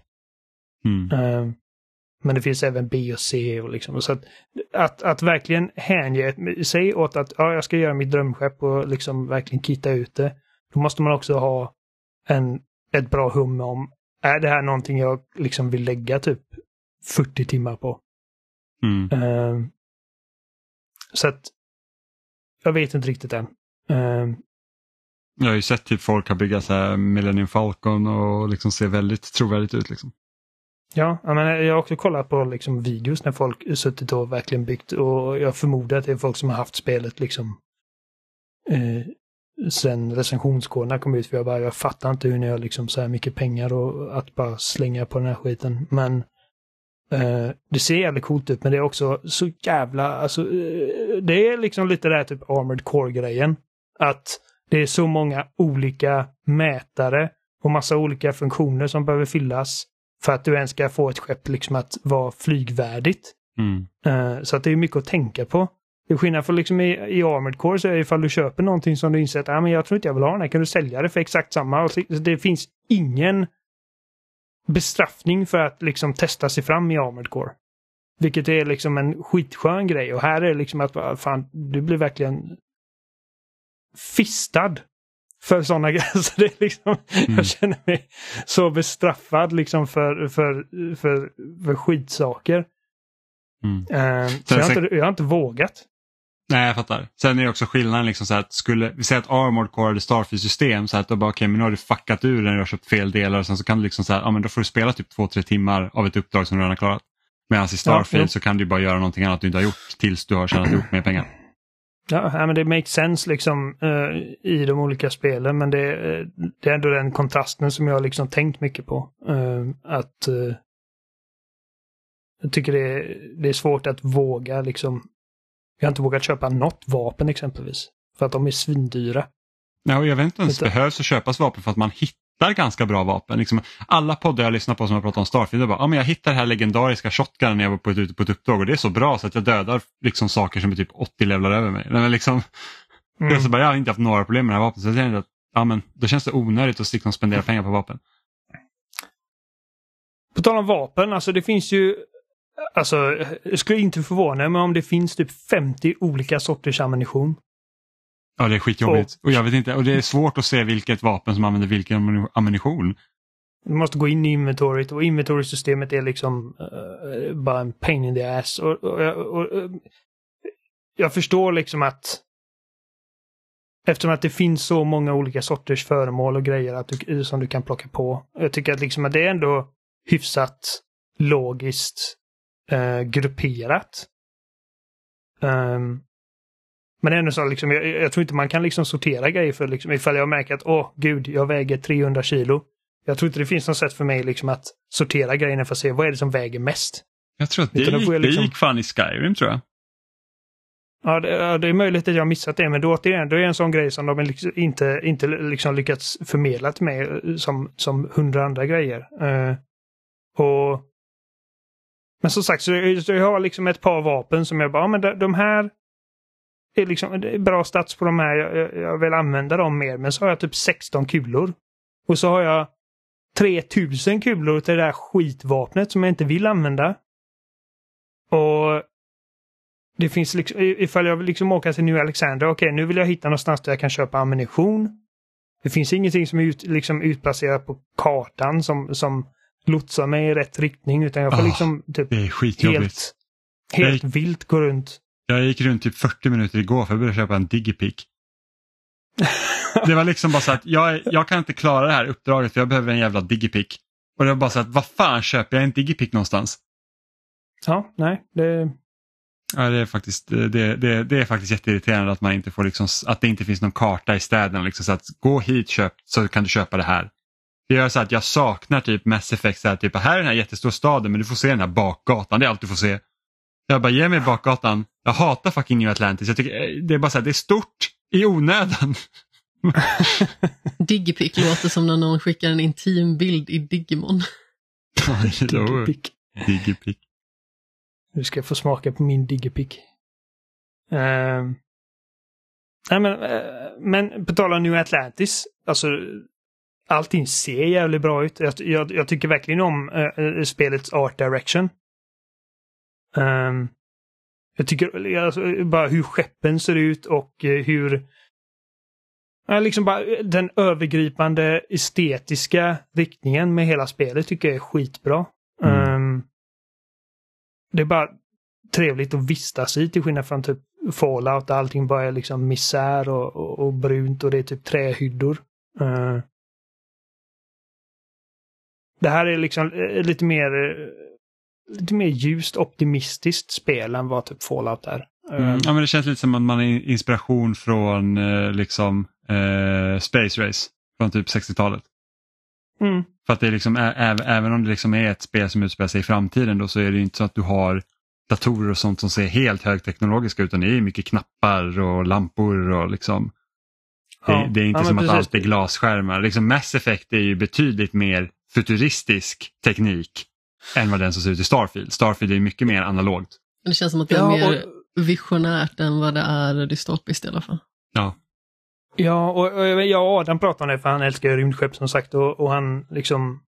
Mm. Eh, men det finns även B och C. Och liksom, så att, att, att verkligen hänge sig åt att ja, jag ska göra mitt drömskepp och liksom verkligen kitta ut det. Då måste man också ha en, ett bra hum om, är det här någonting jag liksom vill lägga typ 40 timmar på? Mm. Ehm, så att jag vet inte riktigt än. Ehm, Jag har ju sett typ folk har byggt så här Millennium Falcon och liksom ser väldigt trovärdigt ut. Liksom. ja, jag, menar, jag har också kollat på liksom videos när folk suttit och verkligen byggt och jag förmodar att det är folk som har haft spelet liksom eh, sen recensionskoderna kom ut. För jag bara, jag fattar inte hur ni har liksom så här mycket pengar och att bara slänga på den här skiten. Men eh, det ser jävligt coolt ut, men det är också så jävla, alltså eh, det är liksom lite det här typ Armored Core-grejen. Att det är så många olika mätare och massa olika funktioner som behöver fyllas för att du ens ska få ett skepp liksom att vara flygvärdigt. Mm. Eh, så att det är mycket att tänka på. Är skillnad för liksom i, i Armored Core så är det ifall du köper någonting som du inser att ah, men jag tror inte jag vill ha den här, kan du sälja det för exakt samma? Och det finns ingen bestraffning för att liksom testa sig fram i Armored Core. Vilket är liksom en skitskön grej och här är det liksom att ah, fan, du blir verkligen fistad för sådana grejer. Så det är liksom, Mm. Jag känner mig så bestraffad liksom för, för, för, för skitsaker. Mm. Eh, så jag har, inte, jag har inte vågat. Nej, jag fattar. Sen är det också skillnaden, liksom så att skulle vi säga att Armored Core hade Starfield-system så att då bara okej, men nu har du fuckat ur när du har köpt fel delar och sen så kan du liksom så här, ja men då får du spela typ två, tre timmar av ett uppdrag som du redan har klarat. Medan i Starfield jo. så kan du bara göra någonting annat du inte har gjort tills du har tjänat ihop mer pengar. Ja, ja, men det makes sense liksom eh, i de olika spelen men det, eh, det är ändå den kontrasten som jag har liksom tänkt mycket på. Eh, att jag tycker det är, det är svårt att våga liksom. Jag har inte vågat köpa något vapen exempelvis. För att de är svindyra. Nej, och jag vet inte ens Vänta. behövs att köpas vapen för att man hittar ganska bra vapen. Liksom, alla poddar jag lyssnar på som har pratat om Starfield, jag bara, ja, men jag hittar det här legendariska shotgunen när jag var på ett, ute på ett uppdrag och det är så bra så att jag dödar liksom saker som är typ 80 levlar över mig. Men liksom, Mm. jag, så bara, jag har inte haft några problem med det här vapnet så jag att ja, men, då känns det onödigt att och spendera pengar på vapen. På tal om vapen, alltså det finns ju Alltså, jag skulle inte förvåna mig om det finns typ 50 olika sorters ammunition. Ja, det är skitjobbigt. Och, jag vet inte, och det är svårt att se vilket vapen som använder vilken ammunition. Du måste gå in i inventoriet och inventory-systemet är liksom uh, bara en pain in the ass. Och, och, och, och, jag förstår liksom att Eftersom att det finns så många olika sorters föremål och grejer att du, som du kan plocka på. Jag tycker att, liksom att det är ändå hyfsat logiskt eh, grupperat. Um, men det ändå så liksom, jag, jag, tror inte man kan liksom sortera grejer för liksom, ifall jag märker att åh gud, jag väger 300 kilo. Jag tror inte det finns något sätt för mig liksom att sortera grejerna för att se vad är det som väger mest. Jag tror att det, gick, liksom... det gick fan i Skyrim tror jag. Ja det, det, är möjligt att jag missat det, men då återigen, det är en sån grej som de liksom inte, inte liksom lyckats förmedla till mig eh, som, som hundra andra grejer. Uh, och men som sagt, så jag, jag har liksom ett par vapen som jag bara, men de, de här är liksom det är bra stats på de här, jag, jag vill använda dem mer, men så har jag typ 16 kulor. Och så har jag 3000 kulor till det där skitvapnet som jag inte vill använda. Och det finns liksom, ifall jag vill liksom åka till New Alexandra, okej okay, nu vill jag hitta någonstans där jag kan köpa ammunition. Det finns ingenting som är ut, liksom utplacerat på kartan som, som lotsar mig i rätt riktning utan jag får oh, liksom typ helt, helt gick, vilt gå runt. Jag gick runt typ 40 minuter igår för att börja köpa en digipick. det var liksom bara så att jag, jag kan inte klara det här uppdraget för jag behöver en jävla digipick. Och det var bara så att vad fan köper jag en digipick någonstans? Ja, nej, det, Ja, det är faktiskt, det, det, det är faktiskt jätteirriterande att, man inte får liksom, att det inte finns någon karta i städerna. Liksom, så att gå hit köp, så kan du köpa det här. Det gör så att jag saknar typ Mass Effect, så här, typ, här är den här jättestora staden men du får se den här bakgatan, det är allt du får se. Jag bara, ge mig bakgatan. Jag hatar fucking New Atlantis. Jag tycker, eh, det är bara så här, det är stort i onödan. Digipic låter som när någon skickar en intim bild i Digimon. Digipic. Digipic. Du ska få smaka på min digipick. Uh, nej men, uh, men på tal om New Atlantis, alltså allting ser jävligt bra ut. Jag, jag, jag tycker verkligen om uh, spelets art direction. Um, jag tycker alltså, bara hur skeppen ser ut och uh, hur Ja, liksom bara den övergripande estetiska riktningen med hela spelet tycker jag är skitbra. Mm. Um, det är bara trevligt att vistas i till skillnad från typ Fallout där allting bara är liksom misär och, och, och brunt och det är typ trähyddor. Uh, det här är liksom eh, lite mer eh, lite mer ljust optimistiskt spel än vad typ Fallout är. Mm, ja, men det känns lite som att man har inspiration från eh, liksom eh, Space Race från typ 60-talet. Mm. För att det är liksom, även om det liksom är ett spel som utspelar sig i framtiden då så är det inte så att du har datorer och sånt som ser helt högteknologiska utan det är mycket knappar och lampor och liksom det, ja. det är inte ja, som att allt är glasskärmar. Liksom Mass Effect är ju betydligt mer futuristisk teknik än vad den som ser ut i Starfield. Starfield är mycket mer analogt. Det känns som att det är ja, mer och... visionärt än vad det är dystopiskt i alla fall. Ja. Ja, och, och jag och Adam pratade om det för han älskar ju rymdskepp som sagt och, och han liksom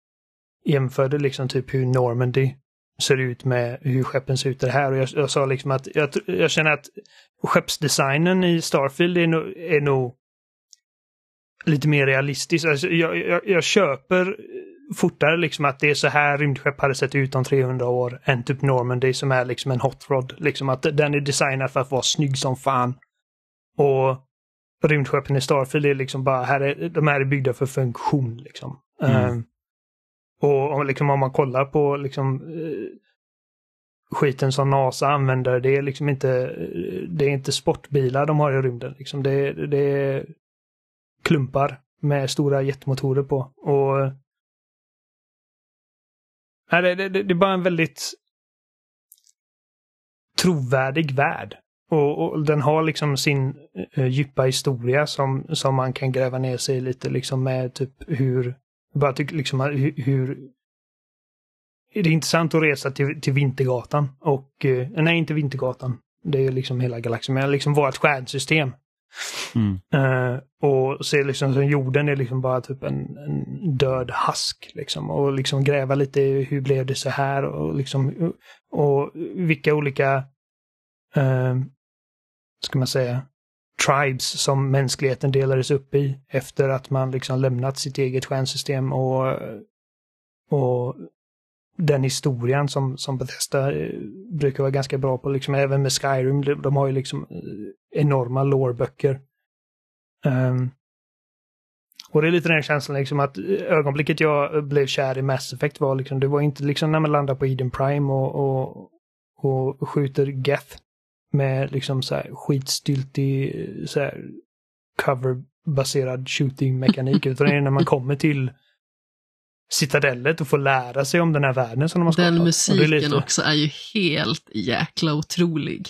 jämförde liksom typ hur Normandy ser ut med hur skeppen ser ut det här och jag, jag sa liksom att jag, jag, känner att skeppsdesignen i Starfield är nog, är nog lite mer realistisk. Alltså, jag, jag, jag, köper fortare liksom att det är så här rymdskepp hade sett ut om 300 år än typ Normandy som är liksom en hot rod. Liksom att den är designad för att vara snygg som fan. Och rymdskeppen i Starfield är liksom bara, här är, de här är byggda för funktion. Liksom. Mm. Um, och om, liksom, om man kollar på liksom, uh, skiten som NASA använder, det är liksom inte, det är inte sportbilar de har i rymden. Liksom. Det, det är klumpar med stora jetmotorer på. Och nej, det, det, det är bara en väldigt trovärdig värld. Och, och, den har liksom sin eh, djupa historia som, som man kan gräva ner sig lite liksom med typ hur, bara tyck, liksom hur, hur det är intressant att resa till, till Vintergatan och, eh, nej inte Vintergatan, det är liksom hela galaxen, men liksom vårt stjärnsystem. Mm. Uh, och se liksom som jorden är liksom bara typ en, en, död hask liksom och liksom gräva lite hur blev det så här och liksom och vilka olika uh, ska man säga, tribes som mänskligheten delades upp i efter att man liksom lämnat sitt eget stjärnsystem och, och den historien som, som Bethesda eh, brukar vara ganska bra på, liksom även med Skyrim, de, har ju liksom enorma lårböcker. Um, och det är lite den känslan liksom att ögonblicket jag blev kär i Mass Effect var liksom, det var inte liksom när man landar på Eden Prime och, och, och skjuter Geth med liksom så här skitstyltig så här coverbaserad shooting-mekanik, utan det är när man kommer till citadellet och får lära sig om den här världen som de har skapat. Den musiken lite... också är ju helt jäkla otrolig.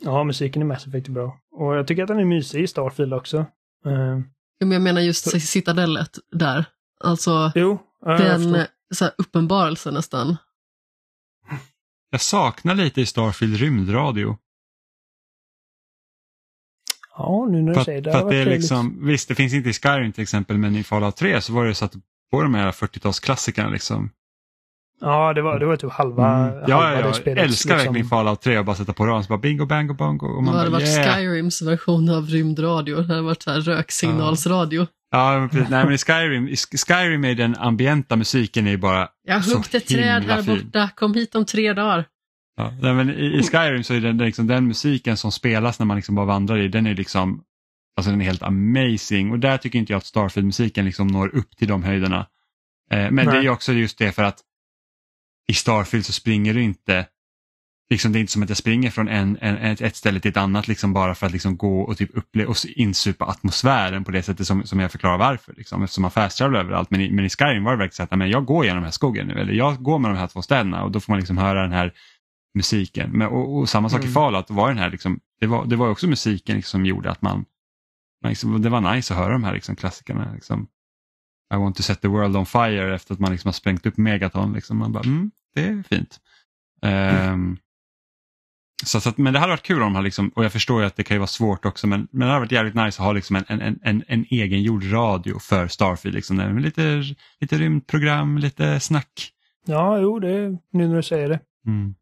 Ja, musiken i Mass Effect är bra. Och jag tycker att den är mysig i Starfield också. Uh... Men jag menar just citadellet där. Alltså jo, ja, den så här, uppenbarelsen nästan. Jag saknar lite i Starfield rymdradio. Ja, nu när du säger det. För att det är liksom, visst, det finns inte i Skyrim till exempel, men i Fallout 3 så var det så att på de här 40-talsklassikerna liksom. Ja, det var, det var typ halva, mm. halva ja, ja, det spelet. Jag älskar liksom. verkligen Fallout 3 och bara sätta på radion så bara bingo, bango, bongo. Och man det hade bara, varit yeah. Skyrims version av rymdradio. Det hade varit så här röksignalsradio. Ja, men, precis. Nej, men i Skyrim, i Skyrim är den ambienta musiken är bara Jag huggde träd här fin. borta, kom hit om tre dagar. Ja, men i, i Skyrim så är den, liksom, den musiken som spelas när man liksom bara vandrar i, den är liksom Alltså den är helt amazing och där tycker inte jag att Starfield-musiken liksom når upp till de höjderna. Eh, men Nej. det är också just det för att i Starfield så springer du inte, liksom det är inte som att jag springer från en, en, ett ställe till ett annat liksom bara för att liksom gå och typ uppleva och insupa atmosfären på det sättet som, som jag förklarar varför. Liksom, eftersom man fasttravelar överallt. Men i, men i Skyrim var det verkligen så att men jag går genom den här skogen nu eller jag går med de här två städerna och då får man liksom höra den här musiken. Men, och, och samma sak mm. i Fallout, var den här liksom, det var, det var också musiken liksom som gjorde att man Liksom, det var nice att höra de här liksom, klassikerna. Liksom. I want to set the world on fire efter att man liksom har sprängt upp megaton. Liksom. Man bara, mm, det är fint. Mm. Um, så, så att, men det hade varit kul om de liksom, och jag förstår ju att det kan ju vara svårt också, men, men det hade varit jävligt nice att ha liksom en, en, en, en egen gjord radio för Starfield. Liksom, med lite, lite rymdprogram, lite snack. Ja, jo, det är nu när du säger det. Mm.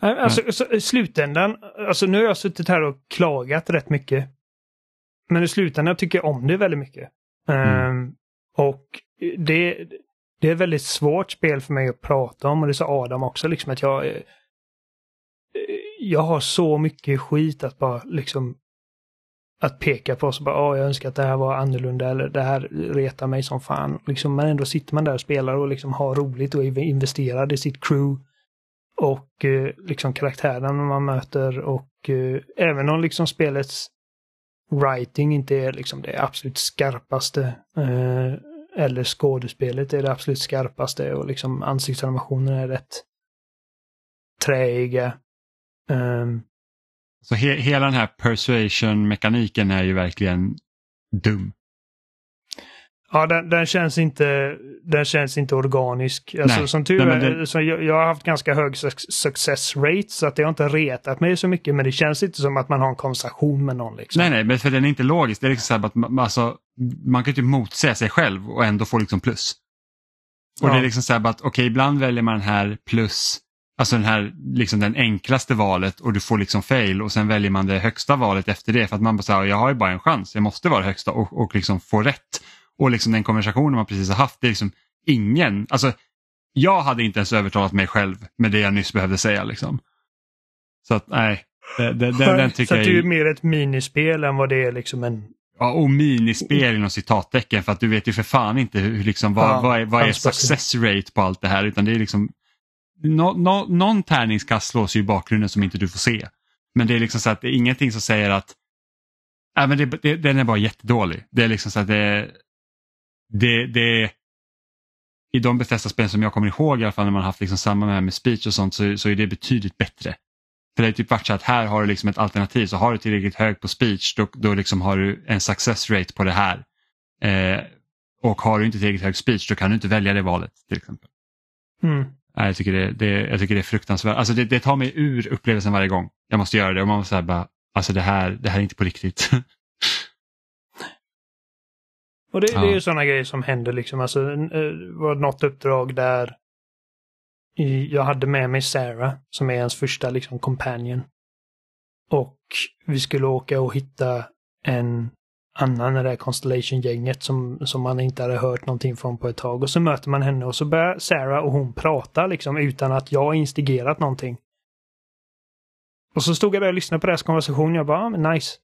Alltså, ja. slutändan, alltså nu har jag suttit här och klagat rätt mycket men i slutändan tycker jag om det väldigt mycket. Mm. Um, och det, det är ett väldigt svårt spel för mig att prata om och det sa Adam också liksom att jag eh, jag har så mycket skit att bara liksom att peka på så bara, oh, jag önskar att det här var annorlunda eller det här retar mig som fan. Liksom, men ändå sitter man där och spelar och liksom har roligt och är investerad i sitt crew. Och eh, liksom karaktären man möter och eh, även om liksom spelets writing inte är liksom det absolut skarpaste. Eh, eller skådespelet är det absolut skarpaste och liksom ansiktsanimationen är rätt träiga. Eh. så he hela den här persuasion-mekaniken är ju verkligen dum. Ja, den, den, känns inte, den känns inte organisk. Alltså, nej, som tur är, det... så jag, jag, har haft ganska hög success rate så att det har inte retat mig så mycket men det känns inte som att man har en konversation med någon. Liksom. Nej, nej, men för den är inte logisk. Det är liksom så här att man, alltså, man kan ju typ motsäga sig själv och ändå få liksom plus. Och ja. det är liksom så här att okej, okay, ibland väljer man den här plus, alltså den här liksom den enklaste valet och du får liksom fail och sen väljer man det högsta valet efter det för att man bara säger jag har ju bara en chans, jag måste vara det högsta och, och liksom få rätt. Och liksom den konversationen man precis har haft, det är liksom ingen, alltså jag hade inte ens övertalat mig själv med det jag nyss behövde säga. Liksom. Så att nej, det, den, den tycker så jag... Så det är mer ett minispel än vad det är liksom en... Ja, och minispel inom citattecken för att du vet ju för fan inte hur, liksom, vad, ja, vad, är, vad är success rate på allt det här utan det är liksom no, no, någon tärningskast slås ju i bakgrunden som inte du får se. Men det är liksom så att det är ingenting som säger att äh, men det, det, den är bara jättedålig. Det är liksom så att det, det, det i de Bethesda-spel som jag kommer ihåg i alla fall när man haft liksom samma med, med speech och sånt så, så är det betydligt bättre. För det är typ varit så att här har du liksom ett alternativ så har du tillräckligt hög på speech då, då liksom har du en success rate på det här. Eh, och har du inte tillräckligt hög speech då kan du inte välja det valet till exempel. Mm. jag, tycker det, det, jag tycker det är fruktansvärt. Alltså det, det tar mig ur upplevelsen varje gång. Jag måste göra det och man måste säga bara, alltså det här, det här är inte på riktigt. Och det, ja. det är ju sådana grejer som händer liksom. Alltså, eh, var något uppdrag där jag hade med mig Sarah som är ens första liksom companion. Och vi skulle åka och hitta en annan i det här Constellation-gänget som, som man inte hade hört någonting från på ett tag. Och så möter man henne och så börjar Sarah och hon prata liksom utan att jag instigerat någonting. Och så stod jag där och lyssnade på deras konversation. Jag bara, ah, nice.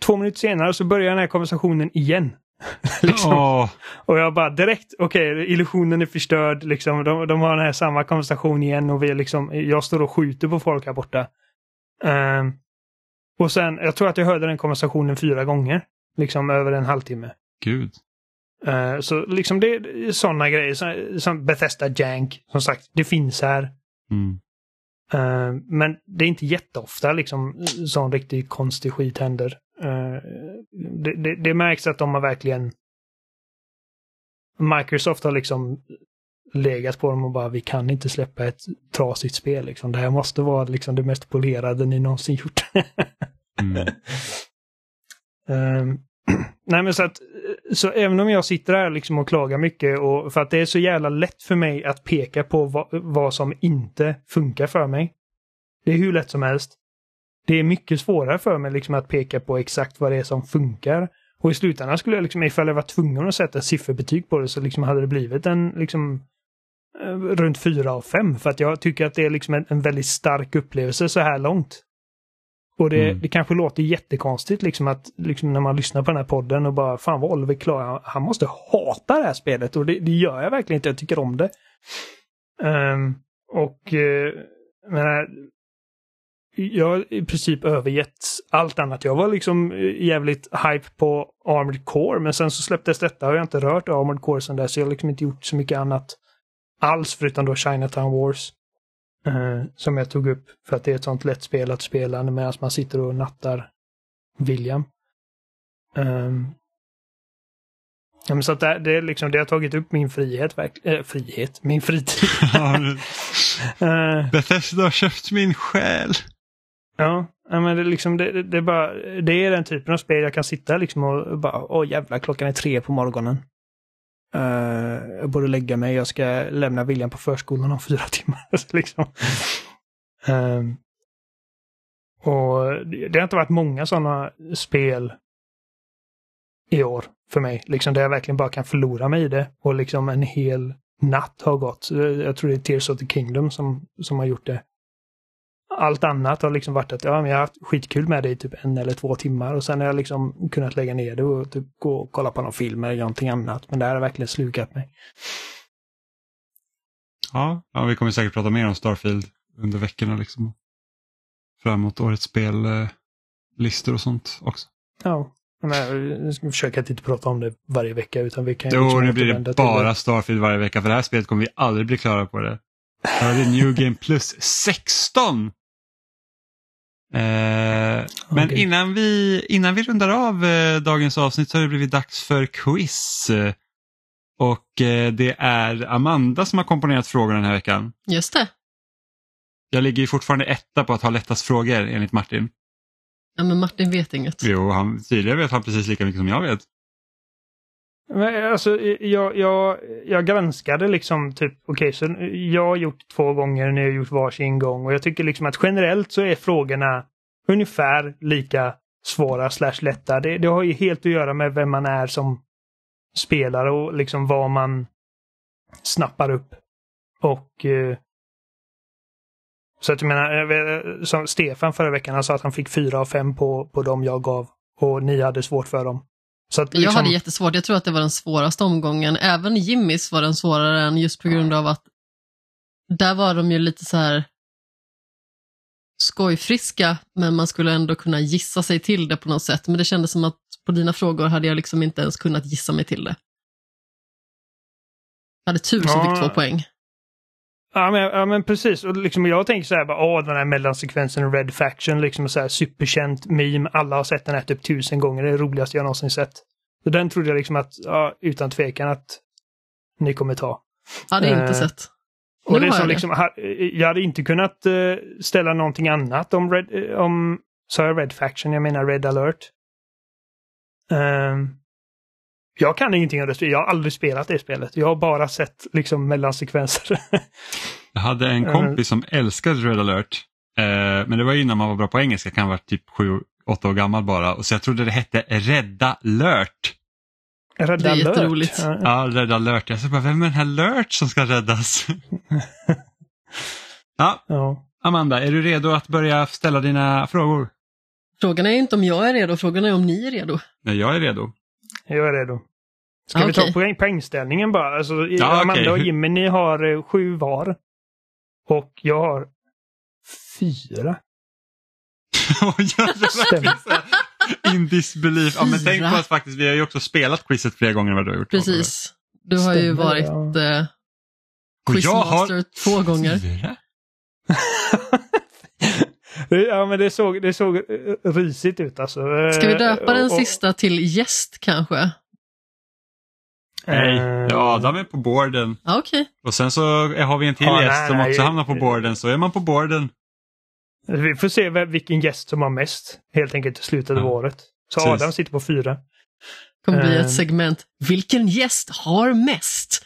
Två minuter senare så börjar den här konversationen igen. liksom. Åh, Och jag bara direkt, okej, illusionen är förstörd. Liksom. De, de har den här samma konversation igen och vi liksom, jag står och skjuter på folk här borta. Ehm, och sen, jag tror att jag hörde den konversationen fyra gånger. Liksom över en halvtimme. gud. Eh, så liksom det är sådana grejer. Så, som Bethesda Jank, som sagt, det finns här. Mm. Eh, men det är inte jätteofta liksom sån riktigt konstig skit händer. Eh, det, det, det märks att de har verkligen Microsoft har liksom legat på dem och bara vi kan inte släppa ett trasigt spel. Liksom. Det här måste vara liksom det mest polerade ni någonsin gjort. Mm. Ehm, nej men så att, så även om jag sitter här liksom och klagar mycket och för att det är så jävla lätt för mig att peka på vad, vad som inte funkar för mig. Det är hur lätt som helst. Det är mycket svårare för mig liksom att peka på exakt vad det är som funkar. Och i slutändan skulle jag liksom, ifall jag var tvungen att sätta sifferbetyg på det så liksom hade det blivit en liksom eh, runt 4 av 5. För att jag tycker att det är liksom en, en väldigt stark upplevelse så här långt. Och det, Mm. det kanske låter jättekonstigt liksom att liksom när man lyssnar på den här podden och bara fan vad Oliver klarar, han måste hata det här spelet och det, det gör jag verkligen inte, jag tycker om det. Ehm, och uh, men, jag har i princip övergett allt annat. Jag var liksom eh, jävligt hype på Armored Core men sen så släpptes detta och jag har inte rört Armored Core sen dess så jag har liksom inte gjort så mycket annat alls förutom då Chinatown Wars. Eh, som jag tog upp för att det är ett sånt lätt spel att spela medan man sitter och nattar William. Ja, men så att det, det, är liksom, det har tagit upp min frihet, verk, äh, frihet, min fritid. Ja, Eh, Bethesda har köpt min själ ja, men det, är liksom, det, det, det, är bara, det är den typen av spel jag kan sitta liksom och bara, åh jävlar, klockan är tre på morgonen. Uh, jag borde lägga mig, jag ska lämna William på förskolan om fyra timmar. Alltså, liksom. Ehm, och det, det har inte varit många sådana spel i år för mig. Liksom där jag verkligen bara kan förlora mig i det. Och liksom en hel natt har gått. Jag tror det är Tears of the Kingdom som, som har gjort det. Allt annat har liksom varit att ja, men jag har haft skitkul med det i typ en eller två timmar och sen har jag liksom kunnat lägga ner det och typ gå och kolla på någon film eller någonting annat. Men det här har verkligen slukat mig. Ja, ja, vi kommer säkert prata mer om Starfield under veckorna. Liksom. Fram emot årets spellistor och sånt också. Ja, men jag ska försöka att inte prata om det varje vecka utan vi kan Jo, liksom nu blir det bara Starfield varje vecka för det här spelet kommer vi aldrig bli klara på det. Det är New Game Plus 16! Eh, men Okej. innan vi, innan vi rundar av eh, dagens avsnitt så har det blivit dags för quiz. Och eh, det är Amanda som har komponerat frågor den här veckan. Just det. Jag ligger ju fortfarande etta på att ha lättast frågor enligt Martin. Ja, men Martin vet inget. Jo, han, tydligen vet han precis lika mycket som jag vet. Men, alltså, jag, jag, jag granskade liksom typ, okej, så jag har gjort två gånger, ni har gjort varsin gång och jag tycker liksom att generellt så är frågorna ungefär lika svåra slash lätta. Det, det har ju helt att göra med vem man är som spelare och liksom vad man snappar upp. Och eh, så att jag menar, eh, som Stefan förra veckan, han sa att han fick fyra av fem på, på dem jag gav och ni hade svårt för dem. Så att, Jag liksom- hade jättesvårt, jag tror att det var den svåraste omgången. Även Jimmys var den svårare än just på grund av att där var de ju lite så här skojfriska, men man skulle ändå kunna gissa sig till det på något sätt. Men det kändes som att på dina frågor hade jag liksom inte ens kunnat gissa mig till det. Jag hade tur som Ja. fick två poäng. Ja men, ja men precis. Och liksom jag tänker så här bara, åh den här mellansekvensen Red Faction, liksom så här superkänt meme. Alla har sett den här typ tusen gånger. Det är det roligaste jag någonsin sett. Så den trodde jag liksom att, ja, utan tvekan att ni kommer ta. Hade inte Eh, sett. Och Nu det är som jag det. liksom, ha- jag hade inte kunnat eh, ställa någonting annat om Red, eh, om, sa jag Red Faction, jag menar Red Alert. Ehm, jag kan ingenting om det spelet, jag har aldrig spelat det spelet. Jag har bara sett liksom mellansekvenser. Jag hade en kompis som älskade Red alert. Eh, men det var innan man var bra på engelska, kan ha varit typ sju, åtta år gammal bara. Och så jag trodde det hette Rädda Lört. Rädda Det är Alert. jätteroligt. Ja. Ja, Rädda Lört. Jag så bara, vem är den här Lört som ska räddas? ja, Ja. Amanda, är du redo att börja ställa dina frågor? Frågan är inte om jag är redo, frågan är om ni är redo. Nej, jag är redo. Jag är redo. Ska Ah, vi ta poäng, poängställningen bara? Alltså, Ja, Amanda okej. och Jimmy, ni har eh, sju var. Och jag har fyra. In disbelief. Ja, men tänk på att faktiskt, vi har ju också spelat quizet flera gånger än vad du har gjort. Precis. Du har ju Stämmer, varit ja. eh, jag har quizmaster två gånger. Det- ja, men det såg, det såg eh, risigt ut alltså. Ska vi döpa den Eh, och- sista till gäst kanske? Nej, Eh, ja, Adam är på borden. Ja, Okej. Och sen så har vi en till Ja, gäst nej, som nej. också hamnar på borden, så är man på borden. Vi får se vilken gäst som har mest helt enkelt i slutet av Ja. året. Så Precis. Adam sitter på fyra. kommer bli Eh. ett segment. Vilken gäst har mest?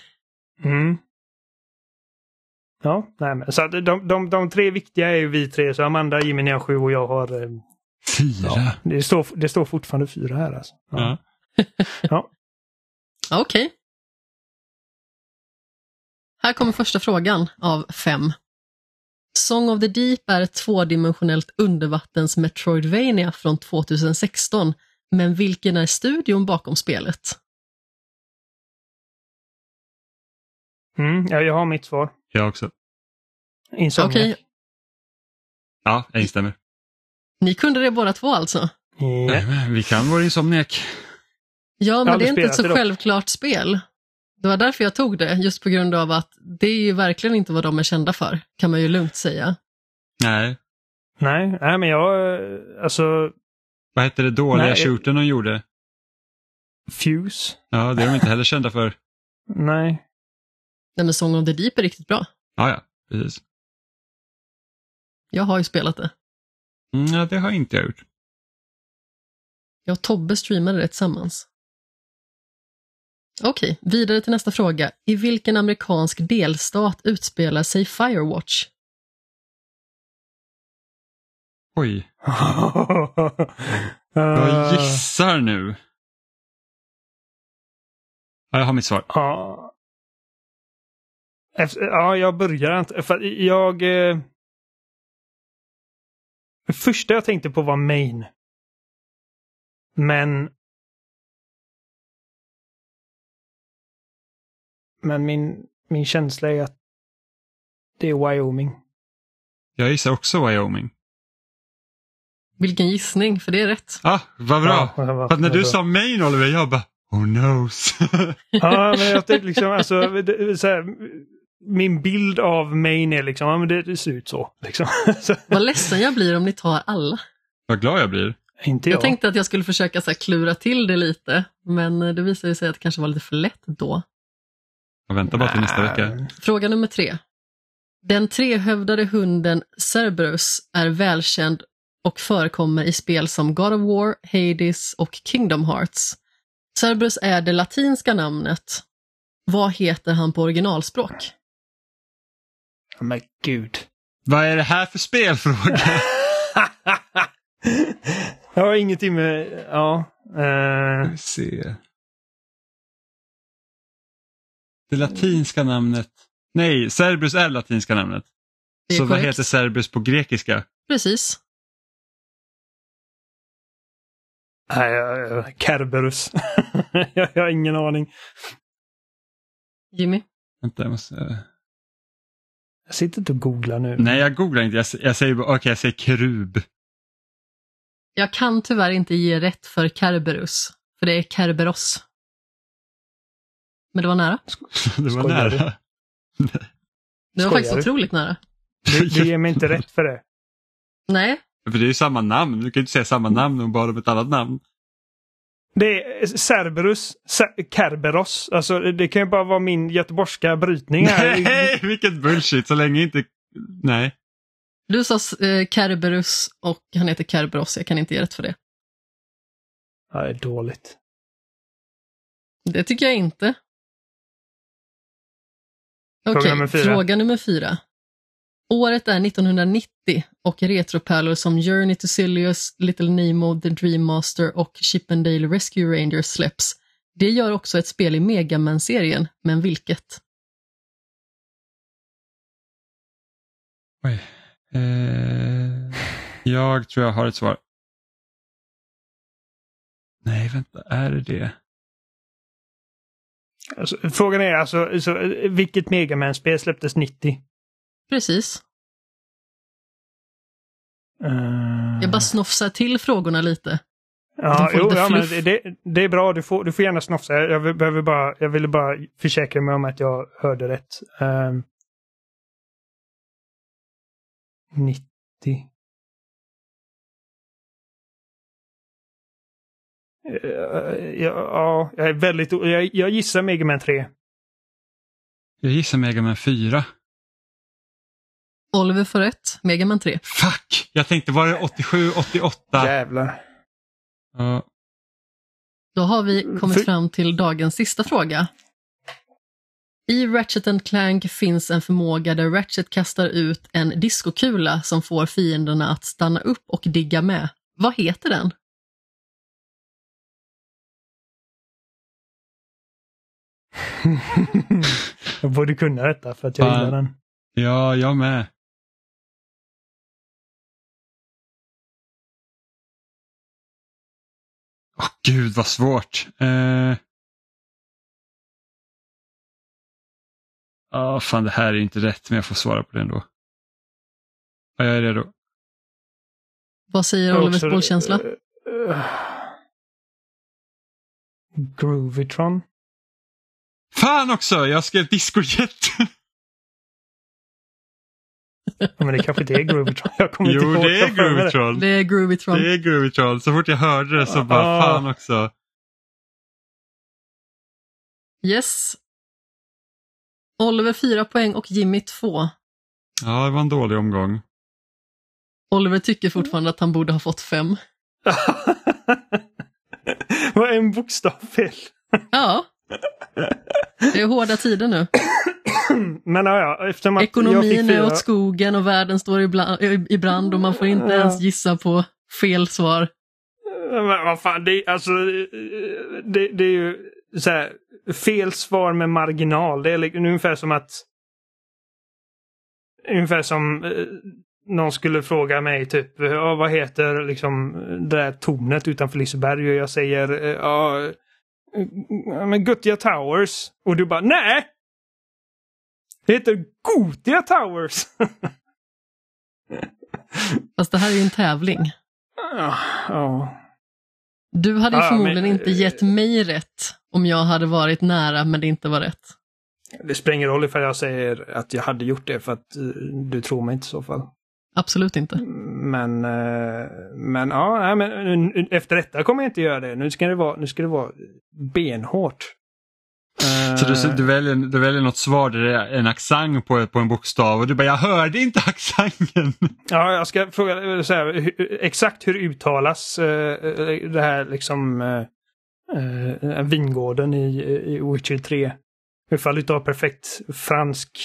Mm. Ja, nej men så att de, de, de tre viktiga är ju vi tre. Så Amanda, Jimmy, ni har sju och jag har... eh, Fyra? Det står, det står fortfarande fyra här alltså. Ja. ja. Ja, Okej. Här kommer första frågan av fem. Song of the Deep är ett tvådimensionellt undervattens Metroidvania från 2016. Men vilken är studion bakom spelet? Mm, ja, jag har mitt svar. Jag också. Insomniac. Okej, Ja, jag instämmer. ni kunde det båda två alltså? Ja. Nej, Vi kan vår Insomniac. Ja, men det är inte ett så det dock. självklart spel. Det var därför jag tog det, just på grund av att det är ju verkligen inte vad de är kända för, kan man ju lugnt säga. Nej, Nej, nej, men jag... eh, Alltså, vad hette det dåliga Nej, shooten de gjorde? Fuse? Ja, det är de inte heller kända för. Nej. Nej, men Song of the Deep är riktigt bra. Ja, ja, precis. Jag har ju spelat det. Mm, ja, det har inte jag gjort. Jag och Tobbe streamade det tillsammans. Okej, vidare till nästa fråga. I vilken amerikansk delstat utspelar sig Firewatch? Oj, jag jag gissar nu. Ja, jag har mitt svar. Ja. Efter, ja, jag börjar inte. För jag... Eh, det första jag tänkte på var Maine. Men... Men min, min känsla är att det är Wyoming. Jag gissar också Wyoming. Vilken gissning, för det är rätt. Ah, vad bra. Ja, vad- För att när du bra. sa Maine Oliver, jag bara, oh knows. Ja, men jag tänkte liksom alltså, det, så här, min bild av Maine är liksom, ja men det, det ser ut så. Liksom. Vad ledsen jag blir om ni tar alla. vad glad jag blir. inte jag. Jag tänkte att jag skulle försöka så här, klura till det lite, men eh, det visade sig att det kanske var lite för lätt då. Jag väntar bara till nästa vecka. Fråga nummer tre. Den trehövdade hunden Cerberus är välkänd och förekommer i spel som God of War, Hades och Kingdom Hearts. Cerberus är det latinska namnet. Vad heter han på originalspråk? Men gud. Vad är det här för spelfråga? jag har ingenting med, ja. eh, se. Det latinska namnet. Nej, Cerberus är latinska namnet. Så vad korrekt. heter Cerberus på grekiska? Precis. nej, Kerberus. jag, jag har ingen aning. Jimmy? Vänta, jag måste... Jag sitter inte och googlar nu. Nej, jag googlar inte. Jag, jag säger bara, okej, jag säger kerub. Jag kan tyvärr inte ge rätt för Kerberus, för det är Kerberos. Men det var nära. Det var Skojar du? nära. Det var Skojar faktiskt du? otroligt nära. Du, du ger mig inte rätt för det. Nej, För det är ju samma namn. Du kan ju inte säga samma namn och bara med ett annat namn. Det är Cerberus, Cer- Kerberos. Alltså det kan ju bara vara min göteborgska brytning här. Nej, vilket bullshit. Så länge inte... Nej. du sa eh, Kerberus och han heter Kerberos, jag kan inte ge rätt för det. Det är dåligt. Det tycker jag inte. Fråga Okej, nummer fyra. fråga nummer fyra. Året är 1990 och retropärlor som Journey to Silius, Little Nemo, The Dream Master och Chippendale Rescue Rangers släpps. Det gör också ett spel i Megaman-serien, men vilket? Oj. Eh, jag tror jag har ett svar. Nej, vänta, är det det? Alltså, frågan är alltså, alltså vilket Megaman-spel släpptes 90? Precis. Uh... Jag bara snofsar till frågorna lite. Ja, jo, ja men det, det är bra. Du får, du får gärna snofsa. Jag, vill- behöver bara, jag ville bara försäkra mig om att jag hörde rätt. Ehm. 90. Eh, ja, ja, jag är väldigt... Jag, jag gissar Mega Man 3. Jag gissar Mega Man 4. Oliver får rätt, Megaman 3. Fuck! Jag tänkte, var det 87, 88? Jävlar. Ja. Då har vi kommit För- fram till dagens sista fråga. I Ratchet and Clank finns en förmåga där Ratchet kastar ut en diskokula som får fienderna att stanna upp och digga med. Vad heter den? jag borde kunna detta för att jag Fan. gillar den. ja, jag med. Åh gud vad svårt. Eh... Ja, fan det här är inte rätt men jag får svara på det ändå. Ja, jag är redo. Vad säger Olivers bollkänsla? eh, eh, Groovytron? Fan också! Jag skrev discojet. Ja, men det kanske inte är Groovytron. Jag kommer inte jo, ihåg. det är. Det är Groovytron. Det är Groovytron. Så fort jag hörde det så bara, Ah. fan också. Yes. Oliver 4 poäng och Jimmy 2. Ja, det var en dålig omgång. Oliver tycker fortfarande att han borde ha fått 5. Vad är en bokstav fel? Ja. Det är hårda tider nu. Men ja, eftersom att Ekonomin fick är fyra... åt skogen och världen står i, brand och man får inte Ja. ens gissa på fel svar. Men vad fan, det, är- alltså, det, det är ju så här, fel svar med marginal. Det är ungefär som att... Ungefär som eh, någon skulle fråga mig typ, ja, vad heter liksom det där tornet utanför Liseberg? Och jag säger, eh, ja, eh, men Gothia Towers. Och du bara, nej! Det heter Gothia Towers! Fast det här är ju en tävling. Ja, ja. Du hade Ja, förmodligen men- inte gett mig rätt om jag hade varit nära men det inte var rätt. Det spelar ingen roll ifall jag säger att jag hade gjort det för att eh, du tror mig inte i så fall. Absolut inte. Men, eh, men ja, men eh, efter detta kommer jag inte göra det. Nu ska det vara, nu ska det vara benhårt. Så du, du, väljer, du väljer något svar där det är en accent på, på en bokstav och du bara, jag hörde inte accenten. Ja, jag ska fråga så här, exakt hur uttalas eh, eh, det här liksom eh, eh, vingården i, i Witcher 3? Ifall du inte har perfekt fransk,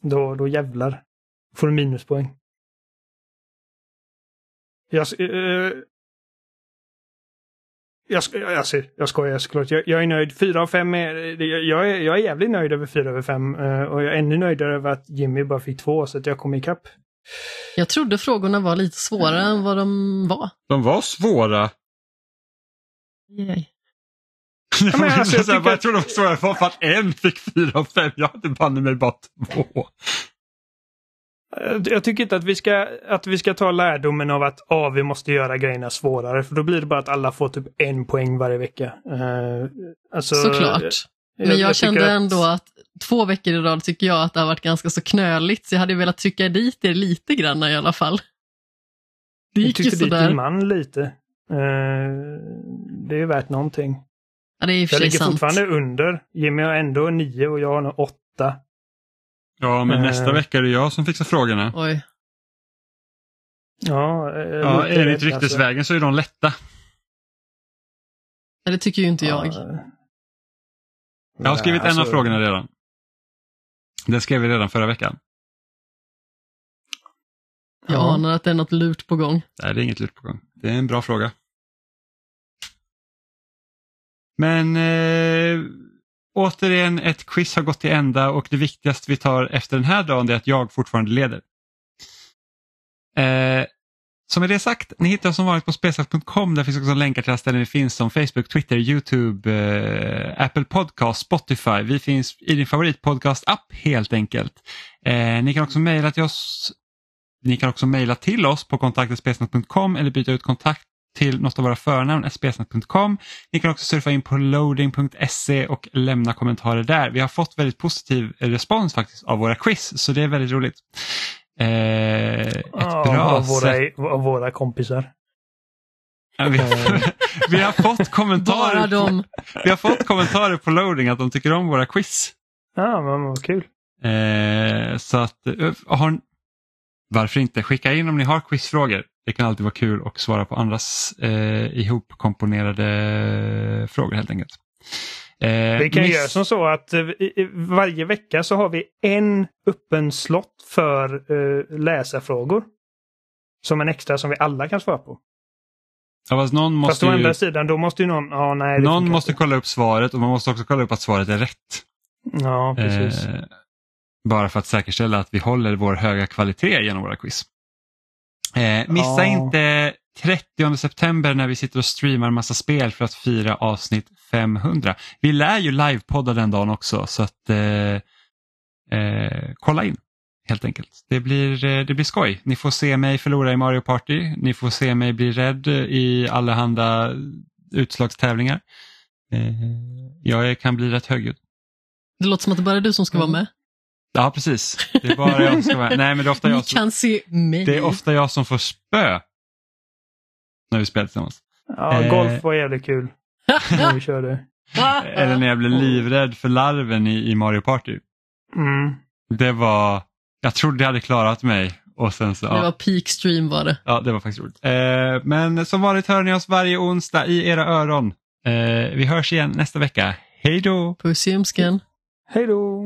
då, då jävlar. Får du minuspoäng. Jag, s- jag, sk- jag, ser, jag skojar såklart. Jag, jag är nöjd. Fyra av fem är... Jag, jag är... jag är jävligt nöjd över fyra över fem. eh, Och jag är ännu nöjdare över att Jimmy bara fick två så att jag kom ikapp. Jag trodde frågorna var lite svårare än vad de var. De var svåra. Yay. men alltså, jag Så här, tycker jag tror de var svåra för för att en fick fyra av fem. Jag hade banne mig bara två. Eh, Jag tycker inte att vi ska, att vi ska ta lärdomen av att ah, vi måste göra grejerna svårare. För då blir det bara att alla får typ en poäng varje vecka. Eh, alltså, Såklart. Men jag, tycker kände att- ändå att två veckor i rad tycker jag att det har varit ganska så knöligt. Så jag hade velat trycka dit er lite grann i alla fall. Det Jag gick ju tyckte dit din sådär. man lite. Eh, det är värt någonting. Ja, det är i och för Jag sig ligger sant. fortfarande under. Jimmy har ändå nio och jag har nog åtta. Ja, men Eh. nästa vecka är det jag som fixar frågorna. Oj. Ja, eh, Ja, lite enligt rädd, ryktesvägen så är de lätta. Nej, det tycker ju inte jag. Ja, Jag har skrivit Nej, en av alltså- frågorna redan. Det skrev vi redan förra veckan. Jag Ja. anar att det är något lurt på gång. Nej, det är inget lurt på gång. Det är en bra fråga. Men eh, återigen, ett quiz har gått till ända och det viktigaste vi tar efter den här dagen är att jag fortfarande leder. Eh, som med det sagt, ni hittar oss som vanligt på spelsnack.com. Där finns också länkar till alla ställen vi finns som Facebook, Twitter, YouTube, eh, Apple Podcast, Spotify. Vi finns i din favoritpodcast-app helt enkelt. Eh, ni kan också mejla till oss ni kan också mejla till oss på kontaktetspelsnack.com eller byta ut kontakt till något av våra förnamn, spelsnack.com. Ni kan också surfa in på loading.se och lämna kommentarer där. Vi har fått väldigt positiv respons faktiskt av våra quiz, så det är väldigt roligt. Eh, ett Ja, bra av, våra, sätt. av våra kompisar. Ja, Vi, vi, har fått kommentarer på, vi har fått kommentarer på loading att de tycker om våra quiz. Ja, men vad kul. Eh, så att, eh, har, varför inte skicka in om ni har quizfrågor. Det kan alltid vara kul att svara på andras eh, ihopkomponerade frågor helt enkelt. Eh, Vi kan miss- göra som så att eh, varje vecka så har vi en öppen slott för eh, läsarfrågor. Som en extra som vi alla kan svara på. Ja, fast någon Fast måste, å ju, andra sidan, då måste ju någon... Ja, nej, någon måste inte. kolla upp svaret och man måste också kolla upp att svaret är rätt. Ja, precis. Eh, bara för att säkerställa att vi håller vår höga kvalitet genom våra quiz. Eh, missa Ja. inte 30 september när vi sitter och streamar massa spel för att fira avsnitt 500. Vi lär ju livepodda den dagen också så att eh, eh, kolla in helt enkelt. Det blir, eh, det blir skoj. Ni får se mig förlora i Mario Party. Ni får se mig bli rädd i allehanda utslagstävlingar. Eh, jag kan bli rätt högljudd. Det låter som att det bara är du som ska vara med. Ja, precis. Det är bara jag som ska vara Nej, men det är ofta jag som, kan se mig. det är ofta jag som får spö när vi spelar tillsammans. Ja, eh, golf var jävligt kul. När vi körde. Eller när jag blev livrädd för larven i, i Mario Party. Mm. Det var, jag trodde jag hade klarat mig och sen så, Det var ja, peak stream var det. ja det var faktiskt roligt. Eh, men som vanligt hör ni oss varje onsdag i era öron. Eh, vi hörs igen nästa vecka. Hej då! Puss i. Hej då!